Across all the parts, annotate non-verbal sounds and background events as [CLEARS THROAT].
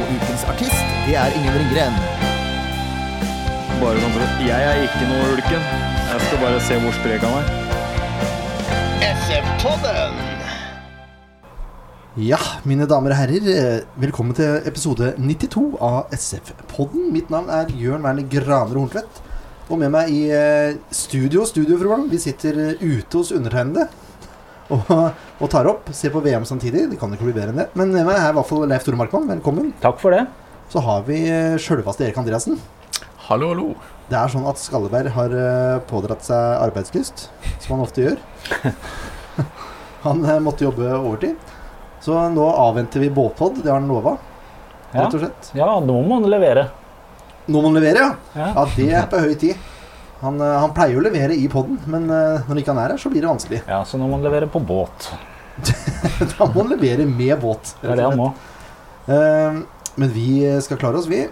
Og ukens artist, det er Ingen Ringgren. Bare sånn for at Jeg er ikke noe ulken. Jeg skal bare se hvor sprek han er. Ja, mine damer og herrer, eh, velkommen til episode 92 av SF-podden. Mitt navn er Jørn Werner Graner Horntvedt. Og med meg i eh, studio, studio vi sitter eh, ute hos undertegnede og, og tar opp. Ser på VM samtidig. Det kan ikke bli bedre enn det. Men med meg er i hvert fall Leif Tore Markmann. Velkommen. Takk for det. Så har vi eh, sjølveste Erik Andreassen. Hallo, hallo. Det er sånn at Skalleberg har eh, pådratt seg arbeidslyst, som han ofte gjør. [LAUGHS] Han eh, måtte jobbe overtid. Så nå avventer vi båtpod, det har han lova. Ja. Rett og slett. Ja, nå må han levere. Nå må han levere, ja. Ja. Ja, det er på høy tid. Han, eh, han pleier å levere i poden, men eh, når ikke han er her, så blir det vanskelig. Ja, så nå må han levere på båt. [LAUGHS] Da må han levere med båt. Det er det han må. Eh, Men vi skal klare oss, vi.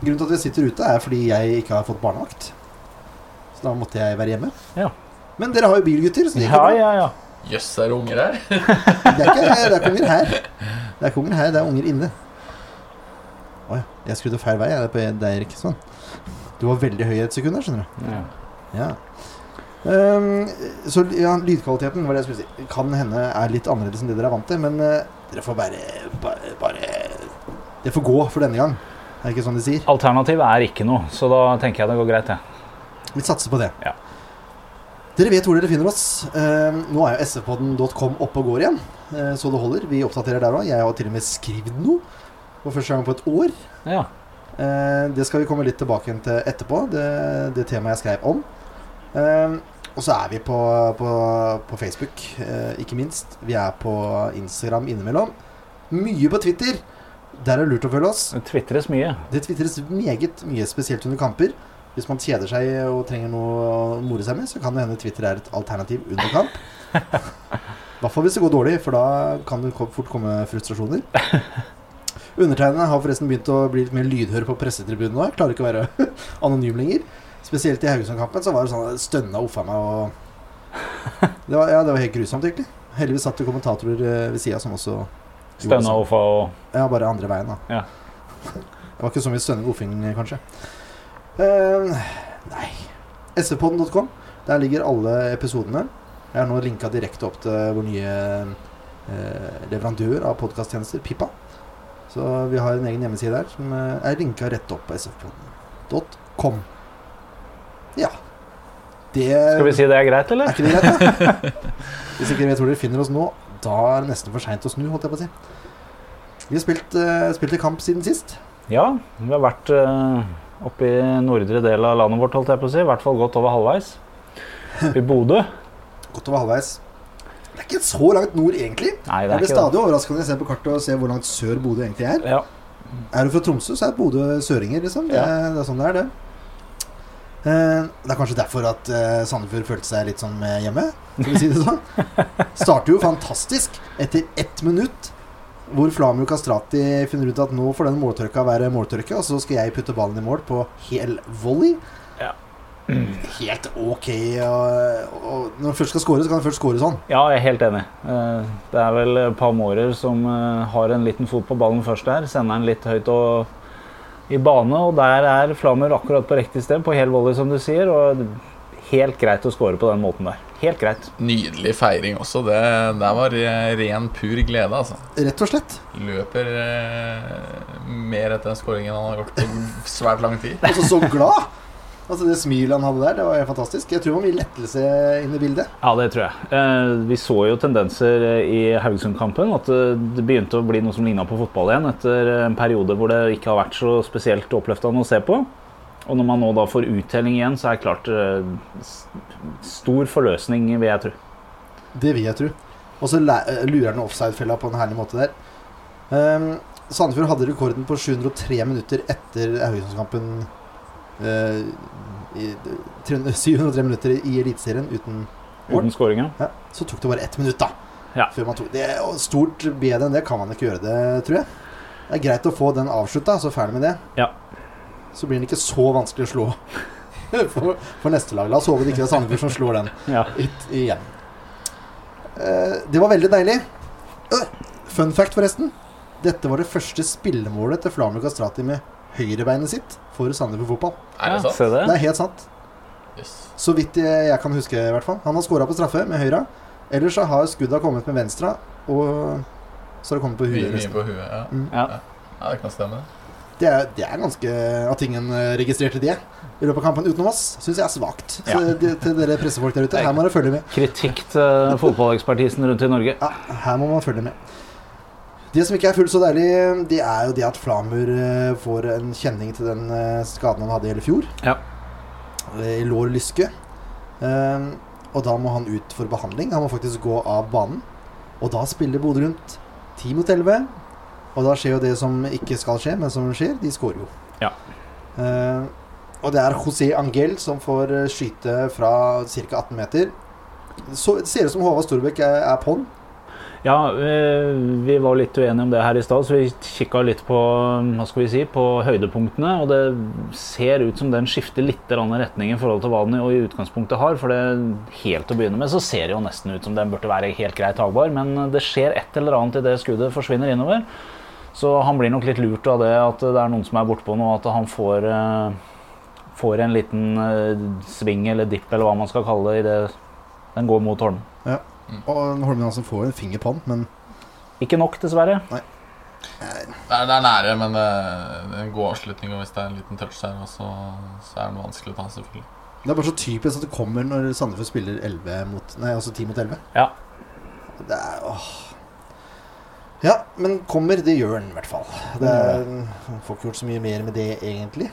Grunnen til at vi sitter ute, er fordi jeg ikke har fått barnevakt. Så da måtte jeg være hjemme. Ja. Men dere har jo bilgutter, så det er Ja, bra. ja, ja. Jøss, er det unger her? [LAUGHS] Det er ikke, det er ikke unger her. Det er ikke unger her, det er unger inne. Å ja. Jeg skrudde feil vei. Det er på deg, Erik. Sånn. Du var veldig høy et sekund der, skjønner du. ja. Ja. Um, så ja, lydkvaliteten var det jeg skulle si. kan hende er litt annerledes enn det dere er vant til, men uh, dere får bare, bare, bare Det får gå for denne gang. Er det ikke sånn de sier? Alternativ er ikke noe, så da tenker jeg det går greit, jeg. Vi satser på det. Ja. Dere vet hvor dere finner oss. Uh, nå er jo sfpodden.com oppe og går igjen, uh, så det holder. Vi oppdaterer der òg. Jeg har til og med skrevet noe for første gang på et år. Ja. Eh, det skal vi komme litt tilbake igjen til etterpå, det, det temaet jeg skrev om. Eh, og så er vi på, på, på Facebook, eh, ikke minst. Vi er på Instagram innimellom. Mye på Twitter. Der er det lurt å følge oss. Det tvitres mye. Det tvitres meget mye, spesielt under kamper. Hvis man kjeder seg og trenger noe å more seg med, så kan det hende Twitter er et alternativ under kamp. I hvert fall hvis det går dårlig, for da kan det fort komme frustrasjoner. [LAUGHS] Undertegnede har forresten begynt å bli litt mer lydhør på pressetribunen nå. Jeg klarer ikke å være [LAUGHS] anonym lenger. Spesielt i Haugesund-kampen så var det sånn stønna uffa meg og det var, Ja, det var helt grusomt, egentlig. Heldigvis satt det kommentatorer eh, ved sida som også Stønna sånn. og få og Ja, bare andre veien, da. Ja. Det var ikke så mye stønning og offing, kanskje. Uh, nei SV-podden.com. Der ligger alle episodene. Jeg har nå linka direkte opp til vår nye uh, leverandør av podkasttjenester, Pippa. Så vi har en egen hjemmeside der som eh, er linka rett opp på sfpodden.com. Ja. Det Skal vi si det er greit, eller? er ikke det greit, da? [LAUGHS] Hvis ikke dere hvor dere finner oss nå, da er det nesten for seint å snu, holdt jeg på å si. Vi har spilt, uh, spilt i kamp siden sist. Ja, vi har vært uh, oppe i nordre del av landet vårt, holdt jeg på å si. I hvert fall godt over halvveis. I Bodø. Godt over halvveis. Det er ikke så langt nord, egentlig. Nei, det er blir ikke det. stadig overrasket når jeg ser på kartet og ser hvor langt sør Bodø egentlig er. Ja. Er du fra Tromsø, så er Bodø søringer, liksom. Det er, det er sånn det er, det. Eh, det er kanskje derfor at eh, Sandefjord følte seg litt som hjemme, skal vi si det sånn. [LAUGHS] Starter jo fantastisk etter ett minutt, hvor Flamio Kastrati finner ut at nå får den måltørka være måltørke, og så skal jeg putte ballen i mål på hel volley. Ja. Helt ok. Og, og når han først skal score, så kan han først score sånn. Ja, jeg er helt enig. Eh, Det er vel Palmårer som eh, har en liten fot på ballen først der. Sender den litt høyt og i bane, og der er Flammer akkurat på riktig sted, på hel volley, som du sier. Og helt greit å score på den måten der. Helt greit. Nydelig feiring også. Det der var eh, ren, pur glede, altså. Rett og slett. Løper eh, mer etter den skåringen han har gjort på svært lang tid. [LAUGHS] Altså, så glad! Altså, det smilet han hadde der, det var helt fantastisk. Jeg tror det var mye lettelse inn i bildet. Ja, det tror jeg. Eh, Vi så jo tendenser eh, i Haugesund-kampen. At eh, det begynte å bli noe som ligna på fotball igjen etter en periode hvor det ikke har vært så spesielt oppløftende å se på. Og når man nå da får uttelling igjen, så er det klart eh, stor forløsning, vil jeg tro. Det vil jeg tro. Og så lurer han offside-fella på en herlig måte der. Um, Sandefjord hadde rekorden på 703 minutter etter Haugesundskampen. Eh, i- 300 703 [LAUGHS] minutter i Eliteserien uten Uten skåringa. ja, Så tok det bare ett minutt, da. Ja. Det. Stort bedre enn det kan man ikke gjøre det, tror jeg. Det er greit å få den avslutta, så ferdig med det. Ja. Så blir den ikke så vanskelig å slå [LAUGHS] for, for neste lag. La oss håpe det ikke er Sandefjord som slår den [LAUGHS] Ja. It, igjen. Uh, det var veldig deilig. Uh, fun fact, forresten. Dette var det første spillemålet til Flamur Kastrati med høyrebeinet sitt for Sandefjord fotball. Er det sant? Se det. Det er helt sant. Yes. Så vidt jeg, jeg kan huske, i hvert fall. Han har skåra på straffe med høyre. Ellers så har skudda kommet med venstre, og så har det kommet på huet. mye på huet. Ja. Mm. Ja. ja, det kan stemme. Det er, det er ganske At ingen eh, registrerte det i løpet av kampen utenom oss, syns jeg er svakt. Så Ja. det, til dere pressefolk der ute, her må dere følge med. Kritikk til fotballekspertisen rundt i Norge. Ja, her må man følge med. Det som ikke er fullt så deilig, det er jo det at Flamur eh, får en kjenning til den eh, skaden han hadde i hele fjor. Ja. Eh, I lår lyske. Og da må han ut for behandling. Han må faktisk gå av banen. Og da spiller Bodø-Glimt 10 mot 11. Og da skjer jo det som ikke skal skje, men som skjer. De skårer jo. Ja. Og det er José Angel som får skyte fra ca. 18 meter. Så, det ser ut som Håvard Storbekk er, er på'n. Ja, eh, vi var litt uenige om det her i stad, så vi kikka litt på hva skal vi si, på høydepunktene. Og det ser ut som den skifter litt retning i forhold til hva den i utgangspunktet har. For det helt å begynne med så ser det jo nesten ut som den burde være helt greit tagbar. Men det skjer et eller annet idet skuddet forsvinner innover. Så han blir nok litt lurt av det at det er noen som er bortpå nå, at han får, eh, får en liten eh, sving eller dipp eller hva man skal kalle det idet den går mot Holmen. Og Holmen Hansen får en finger på han, men Ikke nok, dessverre. Det er, det er nære, men det er en god avslutning. Og hvis det er en liten touch der, også, så er det vanskelig å ta, selvfølgelig. det er bare så typisk at det kommer når Sandefjord spiller 11 mot Nei, altså 10 mot 11. Ja. Det er åh. Ja, men kommer, det gjør den i hvert fall. Det er, får ikke gjort så mye mer med det, egentlig.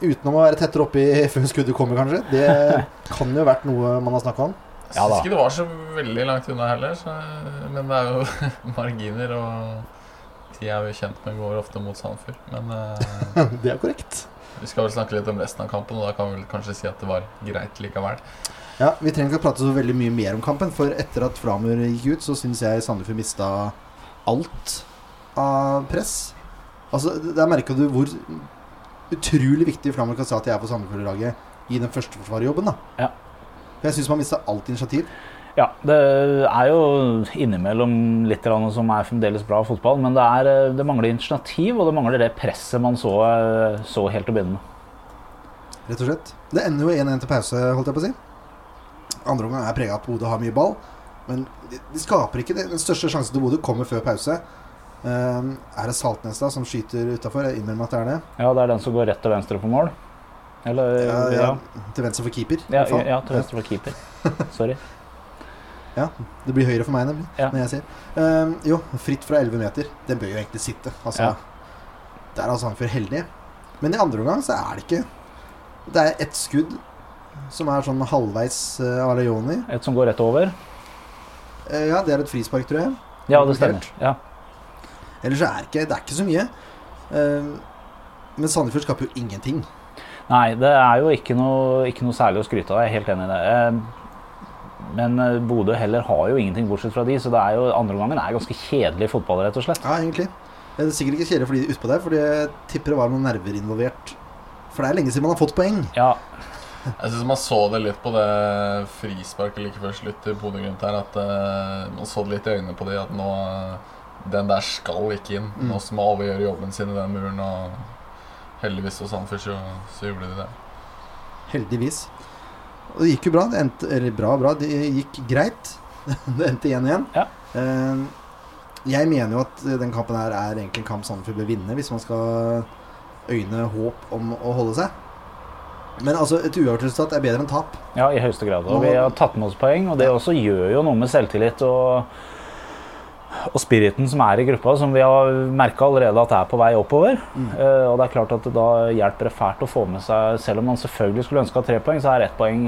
Utenom å være tettere oppi [LAUGHS] før skuddet kommer, kanskje. Det [LAUGHS] kan jo ha vært noe man har snakka om. Jeg Ja syns ja, ikke det var så veldig langt unna heller, så, men det er jo [LAUGHS] marginer. Og de er vi kjent med går ofte mot Sandefjord. Men uh, [LAUGHS] Det er korrekt. vi skal vel snakke litt om resten av kampen, og da kan vi vel kanskje si at det var greit likevel. Ja, Vi trenger ikke å prate så veldig mye mer om kampen, for etter at Flamur gikk ut, så syns jeg Sandefjord mista alt av press. Altså, Der merka du hvor utrolig viktig Flamur Kastrati er for Sandefjord-laget i den førsteforsvarerjobben. da. Ja. For Jeg syns man mister alt initiativ. Ja, det er jo innimellom litt som er fremdeles bra fotball, men det, er, eh, det mangler initiativ, og det mangler det presset man så, eh, så helt til å begynne med. rett og slett. Det ender jo 1-1 til pause, holdt jeg på å si. Andre omgang er prega av at Bodø har mye ball, men de, de skaper ikke det. Den største sjansen til Bodø kommer før pause. Um, er det Saltnes da som skyter utafor? Jeg innrømmer at det er det. Ja, det er den som går rett til venstre på mål. Eller Ja, ja, ja, Til venstre for keeper. ja, ja, til venstre for keeper. [LAUGHS] Sorry. ja, Det blir høyre for meg, nemlig. Når jeg ser. Um, jo, fritt fra 11 meter. Den bør jo egentlig sitte. Altså. Der er Sandefjord heldig. Men i andre omgang så er det ikke Det er ett skudd som er sånn halvveis uh, à. Et som går rett over. Uh, ja, det er et frispark, tror jeg. Ja, det stemmer. Ja. Ellers så er det ikke, det er ikke så mye. Uh, men Sandefjord skaper jo ingenting. Nei, det er jo ikke noe, ikke noe særlig å skryte av. Jeg er helt enig i det. Eh, Men eh, Bodø heller har jo ingenting bortsett fra de, så det er jo andre omgangen er ganske kjedelig fotball, rett og slett. Ja, egentlig. Det er sikkert ikke kjedelig for de utpå der, for jeg tipper det var noen nerver involvert. For det er lenge siden man har fått poeng. Ja, Jeg syns man så det litt på det frisparket like før slutt i Bodø-Glimt her. At uh, man så det litt i øynene på det at nå Den der skal ikke inn. Mm. Nå må alle gjøre jobben sin i den muren. Og heldigvis hos Sandefjord så, så gjorde de det. Heldigvis. Og det gikk jo bra. Det endte, eller bra, bra. Det gikk greit. [LAUGHS] det endte 1-1. Ja. Eh, jeg mener jo at den kampen her er egentlig en kamp Sandefjord bør vinne, hvis man skal øyne håp om å holde seg. Men altså, et uavgjort resultat er bedre enn tap. ja, i høyeste grad. Og vi har tatt med oss poeng, og det også gjør jo noe med selvtillit og, og spiriten som er i gruppa, som vi har merka allerede at er på vei oppover. Eh, og det er klart at da hjelper det fælt å få med seg Selv om man selvfølgelig skulle ønske å tre poeng, så er ett poeng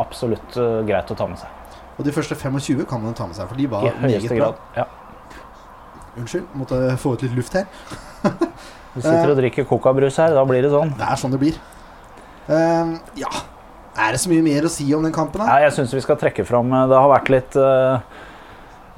absolutt uh, greit å ta med seg. Og de første 25 kan man ta med seg, for de var I meget bra. Ja. Unnskyld, måtte få ut litt luft her. [LAUGHS] Du sitter og drikker cocabrus her, da blir det sånn. Det er sånn det blir. Uh, ja Er det så mye mer å si om den kampen, da? Nei, jeg syns vi skal trekke fram eh, Det har vært litt eh,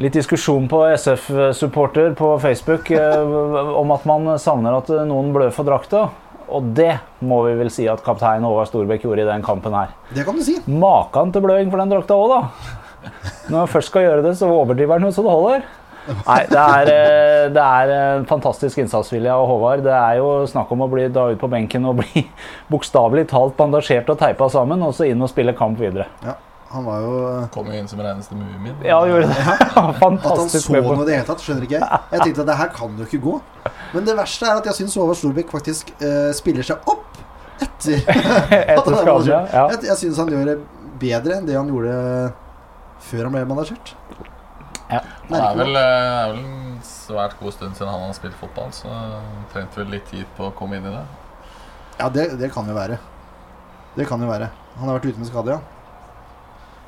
Litt diskusjon på SF-supporter på Facebook eh, [LAUGHS] om at man savner at noen blør for drakta. Og det må vi vel si at kaptein Håvard Storbekk gjorde i den kampen her. Det kan du si. Makan til bløing for den drakta òg, da. Når han først skal gjøre det, så overdriver han jo så det holder. Nei, det er, eh, det er en fantastisk innsatsvilje av Håvard. Det er jo snakk om å bli da ut på benken og bli [LAUGHS] bokstavelig talt bandasjert og teipa sammen, og så inn og spille kamp videre. Ja, han var jo Kom jo inn som reneste mumien. Ja, han gjorde det. [LAUGHS] At han så noe i det hele tatt, skjønner ikke jeg. Jeg tenkte at det her kan jo ikke gå. Men det verste er at jeg syns Håvard Storbekk faktisk uh, spiller seg opp etter [LAUGHS] Etter er skaden, ja. Jeg, jeg syns han gjør det bedre enn det han gjorde før han ble managert. Ja. Det er vel, eh, er vel en svært god stund siden han har spilt fotball, så trengte vel litt tid på å komme inn i det. Ja, det, det kan jo være. Det kan jo være. Han har vært ute med skade, ja.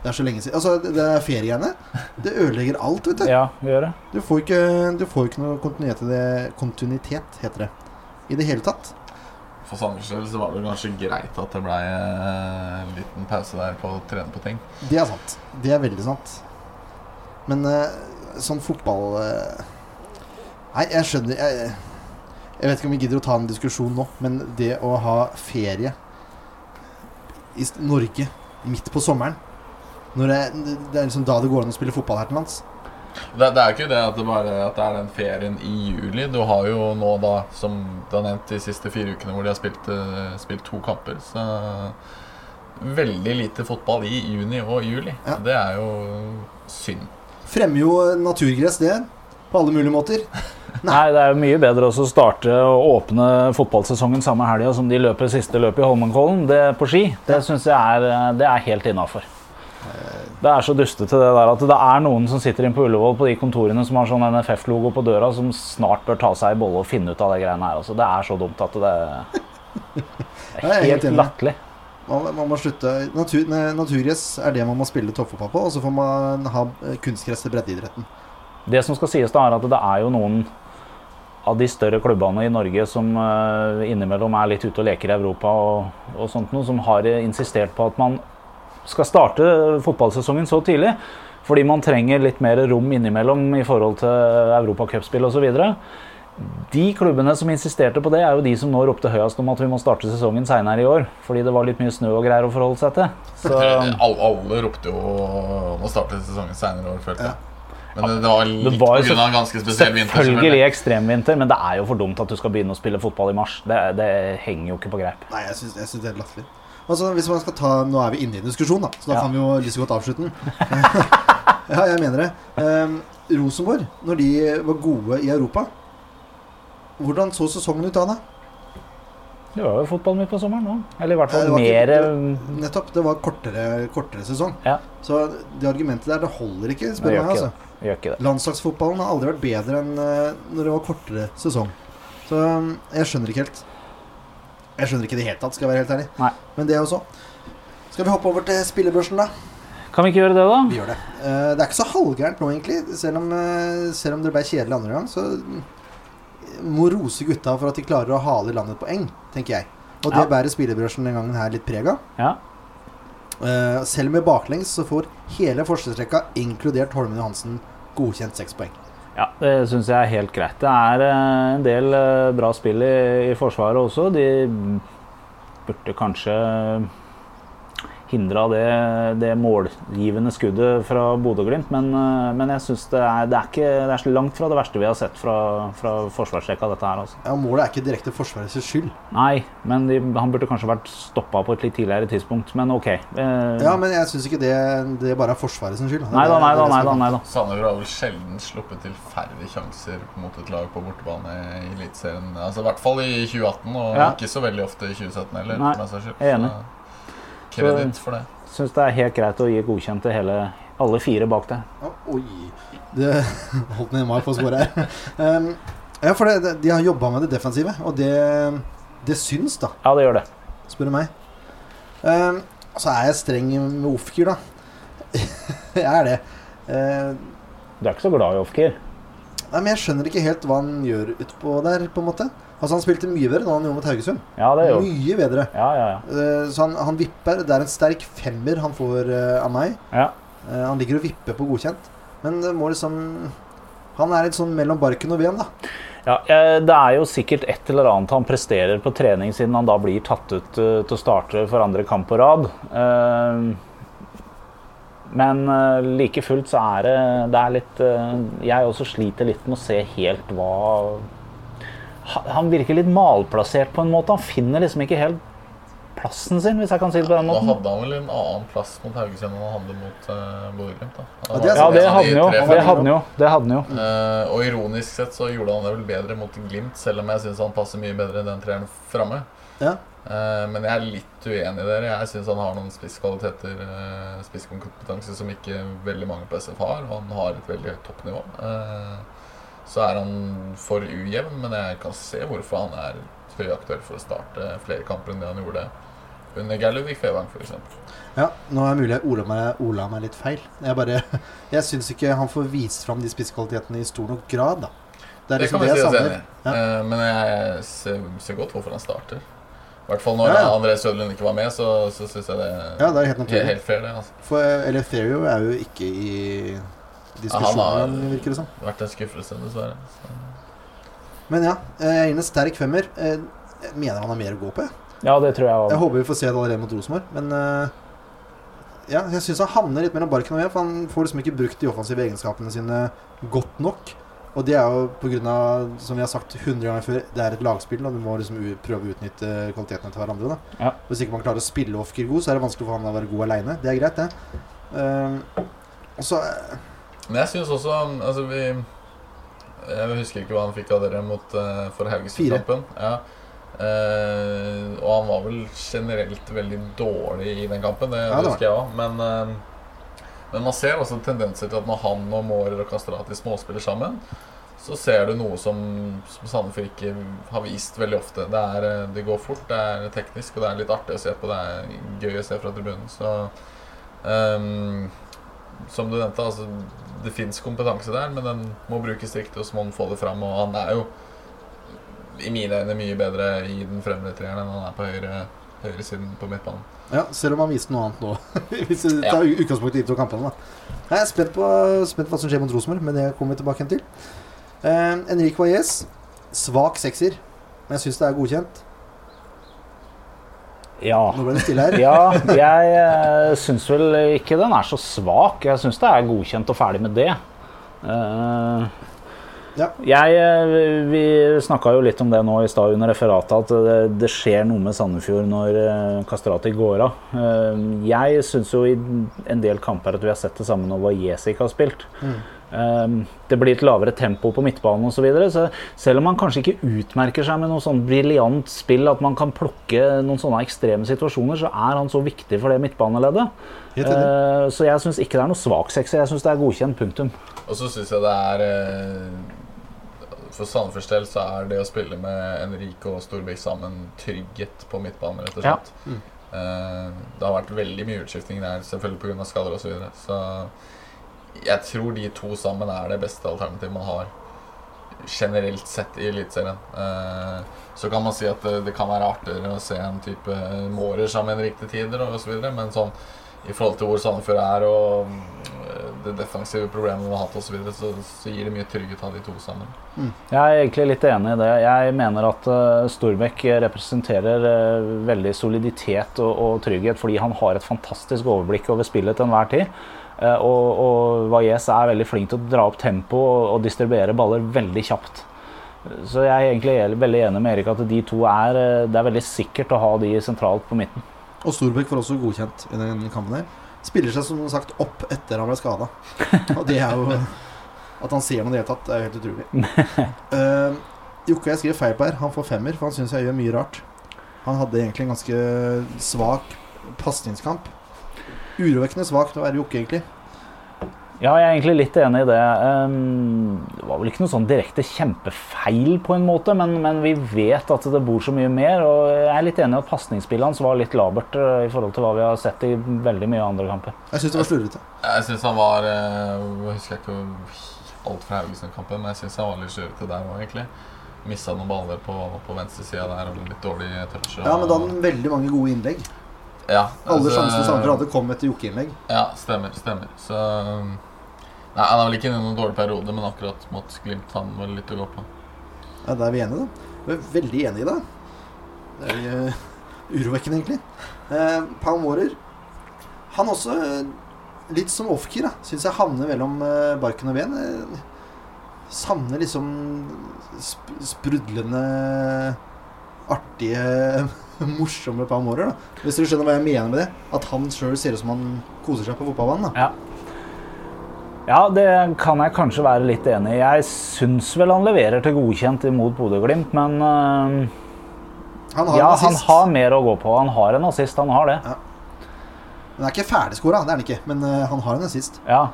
Det er så lenge siden. Altså, det det er feriene. Det ødelegger alt, vet du. ja, gjør det. Du får ikke, du får ikke noe kontinuitet, i det- kontinuitet, heter det. I det hele tatt. For Sanders del så var det kanskje greit at det ble eh, en liten pause der på å trene på ting. Det er sant. Det er veldig sant. Men sånn fotball eh, Nei, jeg skjønner jeg, jeg vet ikke om vi gidder å ta en diskusjon nå, men det å ha ferie i Norge midt på sommeren det, det er liksom da det går an å spille fotball her til lands. Det, det er ikke det at det bare at det er den ferien i juli. Du har jo nå da, som du har nevnt de siste fire ukene, hvor de har spilt, eh, spilt to kamper. Så veldig lite fotball i juni og juli. Ja. Det er jo synd. Fremmer jo naturgress, det. På alle mulige måter. [LAUGHS] Nei, det er jo mye bedre også å starte og åpne fotballsesongen samme helga som de løper siste løpet i Holmenkollen. Det på ski, det syns jeg er, det er helt innafor. Det er så dustete det der at det er noen som sitter inne på Ullevål på de kontorene som har sånn NFF-logo på døra, som snart bør ta seg i bolle og finne ut av det greiene her. Altså, det er så dumt at det, [LAUGHS] det er helt latterlig. Man, man må slutte Natur, Naturgress er det man må spille toppfotball på, og så får man ha kunstgress til breddeidretten. Det som skal sies da, er at det er jo noen av de større klubbene i Norge som eh, innimellom er litt ute og leker i Europa og, og sånt noe, som har insistert på at man skal starte fotballsesongen så tidlig. Fordi man trenger litt mer rom innimellom i forhold til europacupspill osv. De klubbene som insisterte på det, er jo de som nå ropte høyest om at vi må starte sesongen seinere i år. Fordi det var litt mye snø og greier å forholde seg til. Så [LAUGHS] Alle, alle ropte jo om å starte sesongen seinere i år, følte jeg. Men det, det var litt Det var jo av en ganske spesiell vinter. selvfølgelig ekstremvinter, men det er jo for dumt at du skal begynne å spille fotball i mars. Det, det henger jo ikke på greip. Nei, jeg synes jeg syns det er latterlig. Altså, hvis man skal ta Nå er vi inne i en diskusjon, da, så da Ja. kan vi jo lyst godt avslutte den. [LAUGHS] ja, jeg mener det. Um, Rosenborg, når de var gode i Europa Hvordan så sesongen ut da? da? Det var jo fotball midt på sommeren nå. Eller i hvert fall mer Nettopp. Det var kortere, kortere sesong. Ja. Så det argumentet der, det holder ikke, spør gjør meg. Altså. det. Landslagsfotballen har aldri vært bedre enn eh, når det var kortere sesong. Så um, jeg skjønner ikke helt. Jeg skjønner ikke i det hele tatt, skal jeg være helt ærlig. Nei. Men det også. Skal vi hoppe over til spillebørsen, da? Kan vi ikke gjøre det, da? Vi gjør det. Uh, det er ikke så halvgærent nå, egentlig. Selv om, uh, selv om det ble kjedelig andre gang, så mm, må rose gutta for at de klarer å hale landet poeng, tenker jeg. Og det Ja. bærer spillebørsen den gangen her litt preg av. Ja. Uh, selv med baklengs så får hele forsvarsrekka, inkludert Holmen Johansen, godkjent seks poeng. Ja, det syns jeg er helt greit. Det er eh, en del eh, bra spill i, i Forsvaret også. De burde kanskje hindra det, det målgivende skuddet fra Bodø-Glimt, men, eh, men jeg syns det, er- det, er det er så langt fra det verste vi har sett fra, fra forsvarsrekka, dette her. altså. Ja, Målet er ikke direkte Forsvarets skyld. Nei, men de, han burde kanskje vært stoppa på et litt tidligere tidspunkt, men OK. Eh, Ja, men jeg syns ikke det, det bare er Forsvarets skyld. nei da, Det- nei da, nei da. Nei da. Sandefjord har vel sjelden sluppet til færre sjanser mot et lag på bortebane i Eliteserien. Altså, I hvert fall i 2018, og Ja. ikke så veldig ofte i 2017 heller. Nei, jeg er enig. Så Kreditt for det. Syns det er helt greit å gi godkjent til hele, alle fire bak deg. Oi. Det [LAUGHS] holdt ned meg på sporet her. Um, ja, for det, de har jobba med det defensive, og det, det syns, da, Ja, det gjør det. spør du meg. Um, så er jeg streng med Ofkir, da. [LAUGHS] jeg er det. Uh, Du er ikke så glad i Ofkir? Nei, men jeg skjønner ikke helt hva han gjør utpå der, på en måte. Altså Han spilte mye bedre da han gjorde mot Haugesund. Ja, det gjorde. Mye bedre. Ja, ja, ja. Uh, Så han, han vipper. Det er en sterk femmer han får uh, av meg. ja. Uh, Han ligger og vipper på godkjent. Men det må liksom Han er litt sånn mellom barken og veden, da. Ja, Det er jo sikkert et eller annet han presterer på trening, siden han da blir tatt ut til å starte for andre kamp på rad. Eh, Men eh, like fullt så er det, det er litt eh, Jeg også sliter litt med å se helt hva Han virker litt malplassert på en måte. Han finner liksom ikke helt plassen sin, hvis jeg kan si det på den måten. Da hadde han vel en annen plass mot Haugesund enn han hadde mot uh, Bodø-Glimt. da. Ja, det Ja, det hadde han jo. Det hadde han jo. Det hadde han jo. Uh, og ironisk sett så gjorde han det vel bedre mot Glimt, selv om jeg syns han passer mye bedre enn den treeren framme. Ja. Eh, men jeg er litt uenig i dere. Jeg syns han har noen spisskvaliteter, uh, spisskompetanse, som ikke veldig mange på SF har. Og han har et veldig høyt toppnivå. Eh, så er han for ujevn, men jeg kan se hvorfor han er høyaktuell for å starte flere kamper enn det han gjorde under Galluvik Fevang, f.eks. Ja, nå er det mulig jeg ola meg, ola meg litt feil. Jeg bare [LAUGHS] Jeg syns ikke han får vist fram de spisskvalitetene i stor nok grad, da. Det Det liksom kan vi si oss enig i. Eh, Men jeg ser, ser godt hvorfor han starter. I hvert fall når Ja, ja. André Sølund ikke var med, så, så syns jeg det Ja, det er helt helt, naturlig. helt fair, det. altså. For Eleftherio er jo ikke i diskusjonen, Ja, virker det som. Det har vært en skuffelse, dessverre. Så. Men ja, eh, jeg gir en sterk femmer. Eh, Jeg mener han har mer å gå på, jeg. Ja, det tror jeg også. Jeg håper vi får se det allerede mot Rosenborg, men eh, ja, jeg syns han havner litt mellom barken og ved, for han får liksom ikke brukt de offensive egenskapene sine godt nok. Og det er jo pga., som vi har sagt 100 ganger før, det er et lagspill, og du må liksom u prøve å utnytte kvalitetene til hverandre. da Ja. Hvis ikke man klarer å spille off god, så er det vanskelig for han å være god aleine. Det er greit, det. Uh, og så eh, Men jeg syns også Altså, vi Jeg husker ikke hva han fikk av dere mot uh, for Haugesund-kampen. Ja. Eh, og han var vel generelt veldig dårlig i den kampen, det, Ja, det husker jeg òg. Men, eh, men man ser også tendenser til at når han og Mårer og Kastrati småspiller sammen, så ser du noe som, som Sandefjord ikke har vist veldig ofte. Det, er, eh, det går fort, det er teknisk, og det er litt artig å se på. Det er gøy å se fra tribunen. Så um, som du nevnte, altså, det fins kompetanse der, men den må brukes riktig, og så må den få det fram. Og han er jo i mine øyne mye bedre i den fremre treeren enn han er på høyre, høyresiden på midtbanen. Ja, selv om han viste noe annet nå. [LAUGHS] Hvis vi tar utgangspunkt i de to kampene. Da. Jeg er spent på, spent på hva som skjer mot Rosenborg, men det kommer vi tilbake til. Eh, Enrique Valles, svak sekser. Men jeg syns det er godkjent. Ja. Nå ble det stille her. [LAUGHS] Ja, jeg uh, syns vel ikke den er så svak. Jeg syns det er godkjent og ferdig med det. Uh, Ja. Jeg, eh, vi snakka jo litt om det nå i stad under referatet, at det, det skjer noe med Sandefjord når uh, Kastrati går av. Eh, jeg syns jo i en del kamper at vi har sett det samme når Valles ikke har spilt. Mm. Eh, det blir et lavere tempo på midtbanen osv. Så videre, så selv om man kanskje ikke utmerker seg med noe sånn briljant spill, at man kan plukke noen sånne ekstreme situasjoner, så er han så viktig for det midtbaneleddet. Helt. Eh, så jeg syns ikke det er noe svak sekser. Jeg syns det er godkjent. Punktum. Og så syns jeg det er eh, For Sandefjords del så er det å spille med Enrique og Storbekk sammen trygghet på midtbanen, rett og Ja. slett. Eh, det har vært veldig mye utskifting der, selvfølgelig pga. skader osv. Så, videre. så jeg tror de to sammen er det beste alternativet man har generelt sett i Eliteserien. Eh, så kan man si at det, det kan være artigere å se en type Mårer sammen i til tider osv., men sånn i forhold til hvor Sandefjord er og øh, det defensive problemet man har hatt osv., så, videre, så så gir det mye trygghet av de to sammen. Jeg er egentlig litt enig i det. Jeg mener at uh, Storbekk representerer uh, veldig soliditet og, og trygghet fordi han har et fantastisk overblikk over spillet til enhver tid. Eh, og og Valles er veldig flink til å dra opp tempo og, og distribuere baller veldig kjapt. Så jeg er egentlig veldig enig med Erik at de to er eh, Det er veldig sikkert å ha de sentralt på midten. Og Storbekk får også godkjent i den kampen her. Spiller seg som sagt opp etter han ble skada. [LAUGHS] Og det er jo At han ser noe i det hele tatt, er jo helt utrolig. Uh, [LAUGHS] Jokke, jeg skriver feil på her. Han får femmer, for han syns jeg gjør mye rart. Han hadde egentlig en ganske svak pasningskamp. Urovekkende svakt å være Jokke, egentlig. Ja, jeg er egentlig litt enig i det. Ehm, Det var vel ikke noe sånn direkte kjempefeil på en måte, men, men vi vet at det bor så mye mer. Og jeg er litt enig i at pasningsspillet hans var litt labert eh, i forhold til hva vi har sett i veldig mye andre kamper. Jeg syns det var slurvete. Jeg syns han var øh, Jeg husker ikke alt fra Haugesund-kampen, men jeg syns han var litt slurvete der òg, egentlig. Mista noen baller på, på venstresida der og litt dårlig touch. Og, Ja, men da hadde han veldig mange gode innlegg. Ja, Alle altså, sjansene Sandefjord hadde, kom etter Jokke-innlegg. Ja, stemmer. stemmer Så um, Nei, Han er vel ikke inne i noen dårlig periode, men akkurat mot Glimt han vel litt å gå på. Ja, da er vi enige, da. Vi er veldig enige, i Det er uh, urovekkende, egentlig. Uh, Pau Mårer Han også, eh, litt som Ofkir, da, syns jeg havner mellom uh, barken og ben. Savner liksom sp sprudlende, artige, [LAUGHS] morsomme par Mårer. da. Hvis du skjønner hva jeg mener med det? At han sjøl ser ut som han koser seg på fotballbanen. da. Ja, det kan jeg kanskje være litt enig i. Jeg syns vel han leverer til godkjent imot Bodø-Glimt, men uh, Han har ja, han har mer å gå på. Han har en assist, han har det. Den er ikke ferdigskåra, det er han ikke, men uh, han har en assist. Ja.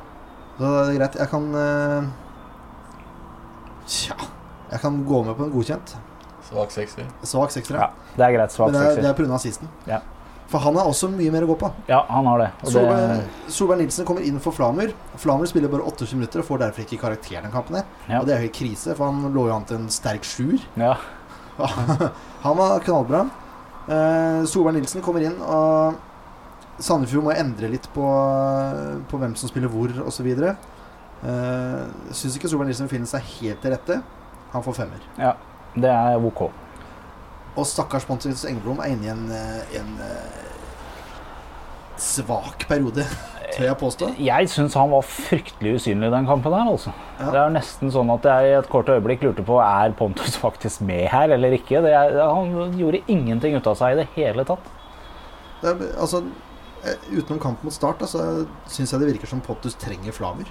Så det er greit. Jeg kan uh, Tja Jeg kan gå med på en godkjent. Svak sekser. Svak sekser, ja. ja. Det er greit. Svak Men det er, det sekser. er pga. assisten. Ja. For han har også mye mer å gå på. Ja, han har det. Og det Solberg, Solberg Nilsen kommer inn for Flamer. Flamer spiller bare 28 minutter og får derfor ikke karakter den kampen. her Ja. Og det er jo helt krise, for han lå jo an til en sterk sjuer. ja. [LAUGHS] han var knallbra. Uh, Solberg Nilsen kommer inn, og Sandefjord må endre litt på, på hvem som spiller hvor, osv. Uh, Syns ikke Solberg Nilsen finner seg helt til rette. Han får femmer. Det er OK. Og stakkars Pontus Engeblom er inne i en, eh, en eh, svak periode, [LAUGHS] tør jeg påstå. Jeg syns han var fryktelig usynlig i den kampen her, altså. Ja. Det er nesten sånn at jeg i et kort øyeblikk lurte på er Pontus [LAUGHS] faktisk med her eller ikke. Det er, han gjorde ingenting ut av seg i det hele tatt. Det er, altså, eh, utenom kamp mot start, altså, syns jeg det virker som Pontus trenger Flamer.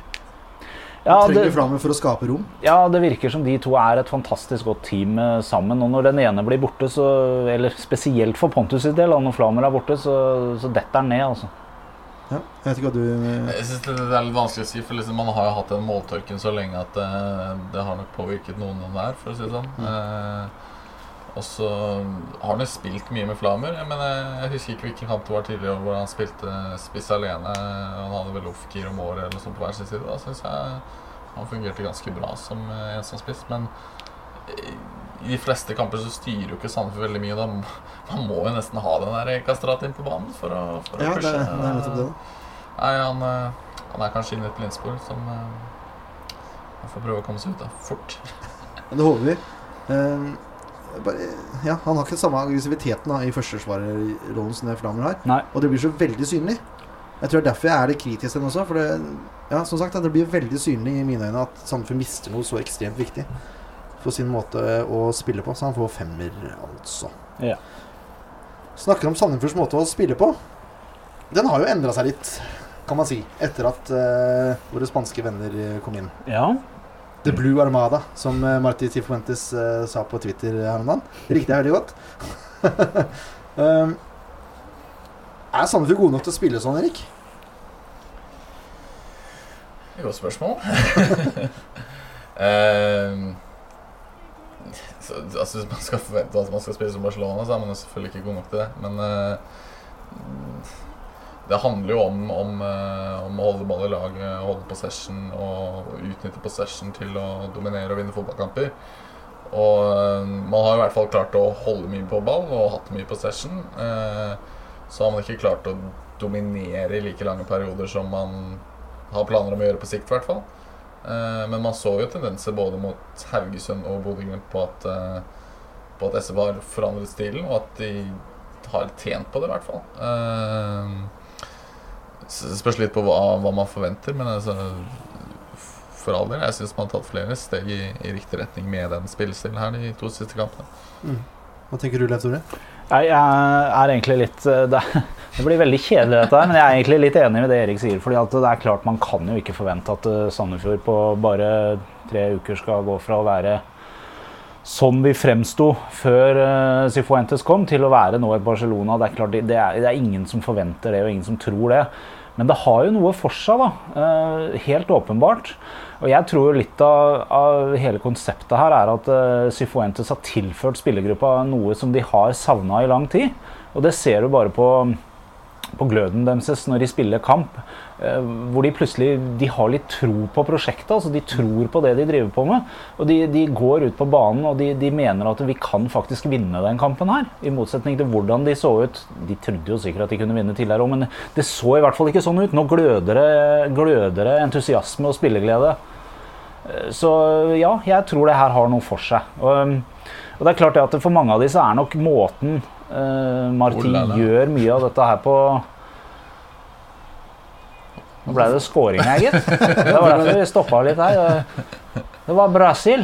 Ja, trenger det, Flamer for å skape rom. ja, det virker som de to er et fantastisk godt team eh, sammen. Og når den ene blir borte, så, eller spesielt for Pontus sin del, og når Flamer er borte, så, så detter han ned, altså. Ja, jeg vet ikke hva du eh, Jeg synes det er litt vanskelig å si, for liksom man har jo hatt den måltørken så lenge at det, det har nok påvirket noen av der, for å si det sånn. Eh, og så har han jo spilt mye med Flamer. Mener, jeg husker ikke hvilken kamp det var tidligere hvor han spilte spiss alene. Han hadde vel Ofkir og Måre eller noe sånt på hver sin side. Da syns jeg han fungerte ganske bra som eh, en som spiss. Men eh, i de fleste kamper så styrer jo ikke Sandefjord veldig mye. Da man må jo nesten ha den der Kastrat inn på banen for å, for Ja, det, pushe. er- det er nettopp det. Nei, han, eh, han er kanskje inne i et blindspor som han får prøve å komme seg ut av fort. Det håper vi. Bare, ja, han har ikke samme aggressiviteten da, i førstesvarerrollen som det Flamer har. Nei. Og det blir så veldig synlig. Jeg tror er derfor jeg er litt kritisk til den også. For det, ja, som sagt, det blir veldig synlig i mine øyne at Sandefjord mister noe så ekstremt viktig for sin måte å spille på. Så han får femmer, altså. Ja. Snakker om Sandefjords måte å spille på. Den har jo endra seg litt, kan man si, etter at uh, våre spanske venner eh, kom inn. Ja. The Blue Armada, som uh, Marti Tifuentes uh, sa på Twitter her om dagen. Likte jeg veldig godt. [LAUGHS] um, er Sandefjord gode nok til å spille sånn, Erik? Godt spørsmål. [LAUGHS] um, så, altså, man skal forvente at man skal spille som Barcelona, så er man selvfølgelig ikke god nok til det. Men eh, det handler jo om, om, eh, om å holde ball i lag, eh, holde possession og utnytte possession til å dominere og vinne fotballkamper. Og eh, man har i hvert fall klart å holde mye på ball og hatt mye possession. Så har man ikke klart å dominere i like lange perioder som man har planer om å gjøre på sikt, i hvert fall. Men man så jo tendenser både mot Haugesund og Bodø-Glimt på at På at SV har forandret stilen, og at de har tjent på det, i hvert fall. Eh, spørs litt på hva, hva man forventer, men altså For all del, jeg syns man har tatt flere steg i, i riktig retning med den spillestilen her de to siste kampene. Hva tenker du, Leif Tore? Nei, Jeg er egentlig litt eh, det, [LAUGHS] det blir veldig kjedelig, dette her, men jeg er egentlig litt enig med det Erik sier. fordi at det er klart Man kan jo ikke forvente at eh, Sandefjord på bare tre uker skal gå fra å være sånn vi fremsto før Sifuentes kom, til å være nå i Barcelona. Det er klart, det, det, er, det er ingen som forventer det, og ingen som tror det. Men det har jo noe for seg, da. eh, helt åpenbart. Og jeg tror litt av, av hele konseptet her er at uh, Cifuentes har tilført spillergruppa noe som de har savna i lang tid. Og det ser du bare på på gløden deres når de spiller kamp. Eh, Hvor de plutselig de har litt tro på prosjektet. altså De tror på det de driver på med. Og de, de går ut på banen og de, de mener at vi kan faktisk vinne den kampen her. I motsetning til hvordan de så ut. De trodde jo sikkert at de kunne vinne tidligere òg, men det så i hvert fall ikke sånn ut. Nå gløder det, gløder det entusiasme og spilleglede. Eh, Så ja, jeg tror det her har noe for seg. Og, um, og det er klart at for mange av de så er nok måten uh, Martin la la. gjør mye av dette her på Nå ble det scoring her, gitt. Det var derfor vi stoppa litt her. Det var Brasil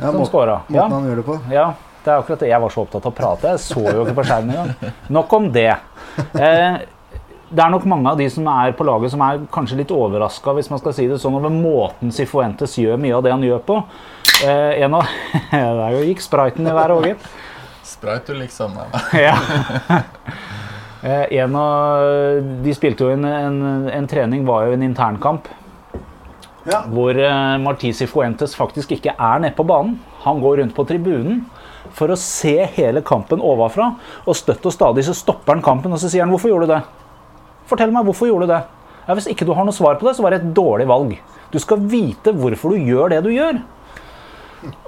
Ja, som må, Ja. måten han gjør det på. Ja, det er akkurat det. Jeg var så opptatt av å prate. Jeg så jo ikke på skjermen engang. Nok om det. Eh, det er nok mange av de som er på laget som er kanskje litt overraska hvis man skal si det sånn, over måten Sifuentes gjør mye av det han gjør på. Eh, en av, [LAUGHS] Der gikk spriten i været òg, gitt. Spreit du liksom Ja. [LAUGHS] Eh, en av, de spilte jo en, en, en trening, var jo en internkamp. Ja. Hvor eh, Martisi Fuentes faktisk ikke er nede på banen. Han går rundt på tribunen for å se hele kampen ovenfra. Og støtt og stadig så stopper han kampen og så sier han 'Hvorfor gjorde du det?' Fortell meg, hvorfor gjorde du det? Ja, Hvis ikke du har noe svar på det, så var det et dårlig valg. Du skal vite hvorfor du gjør det du gjør.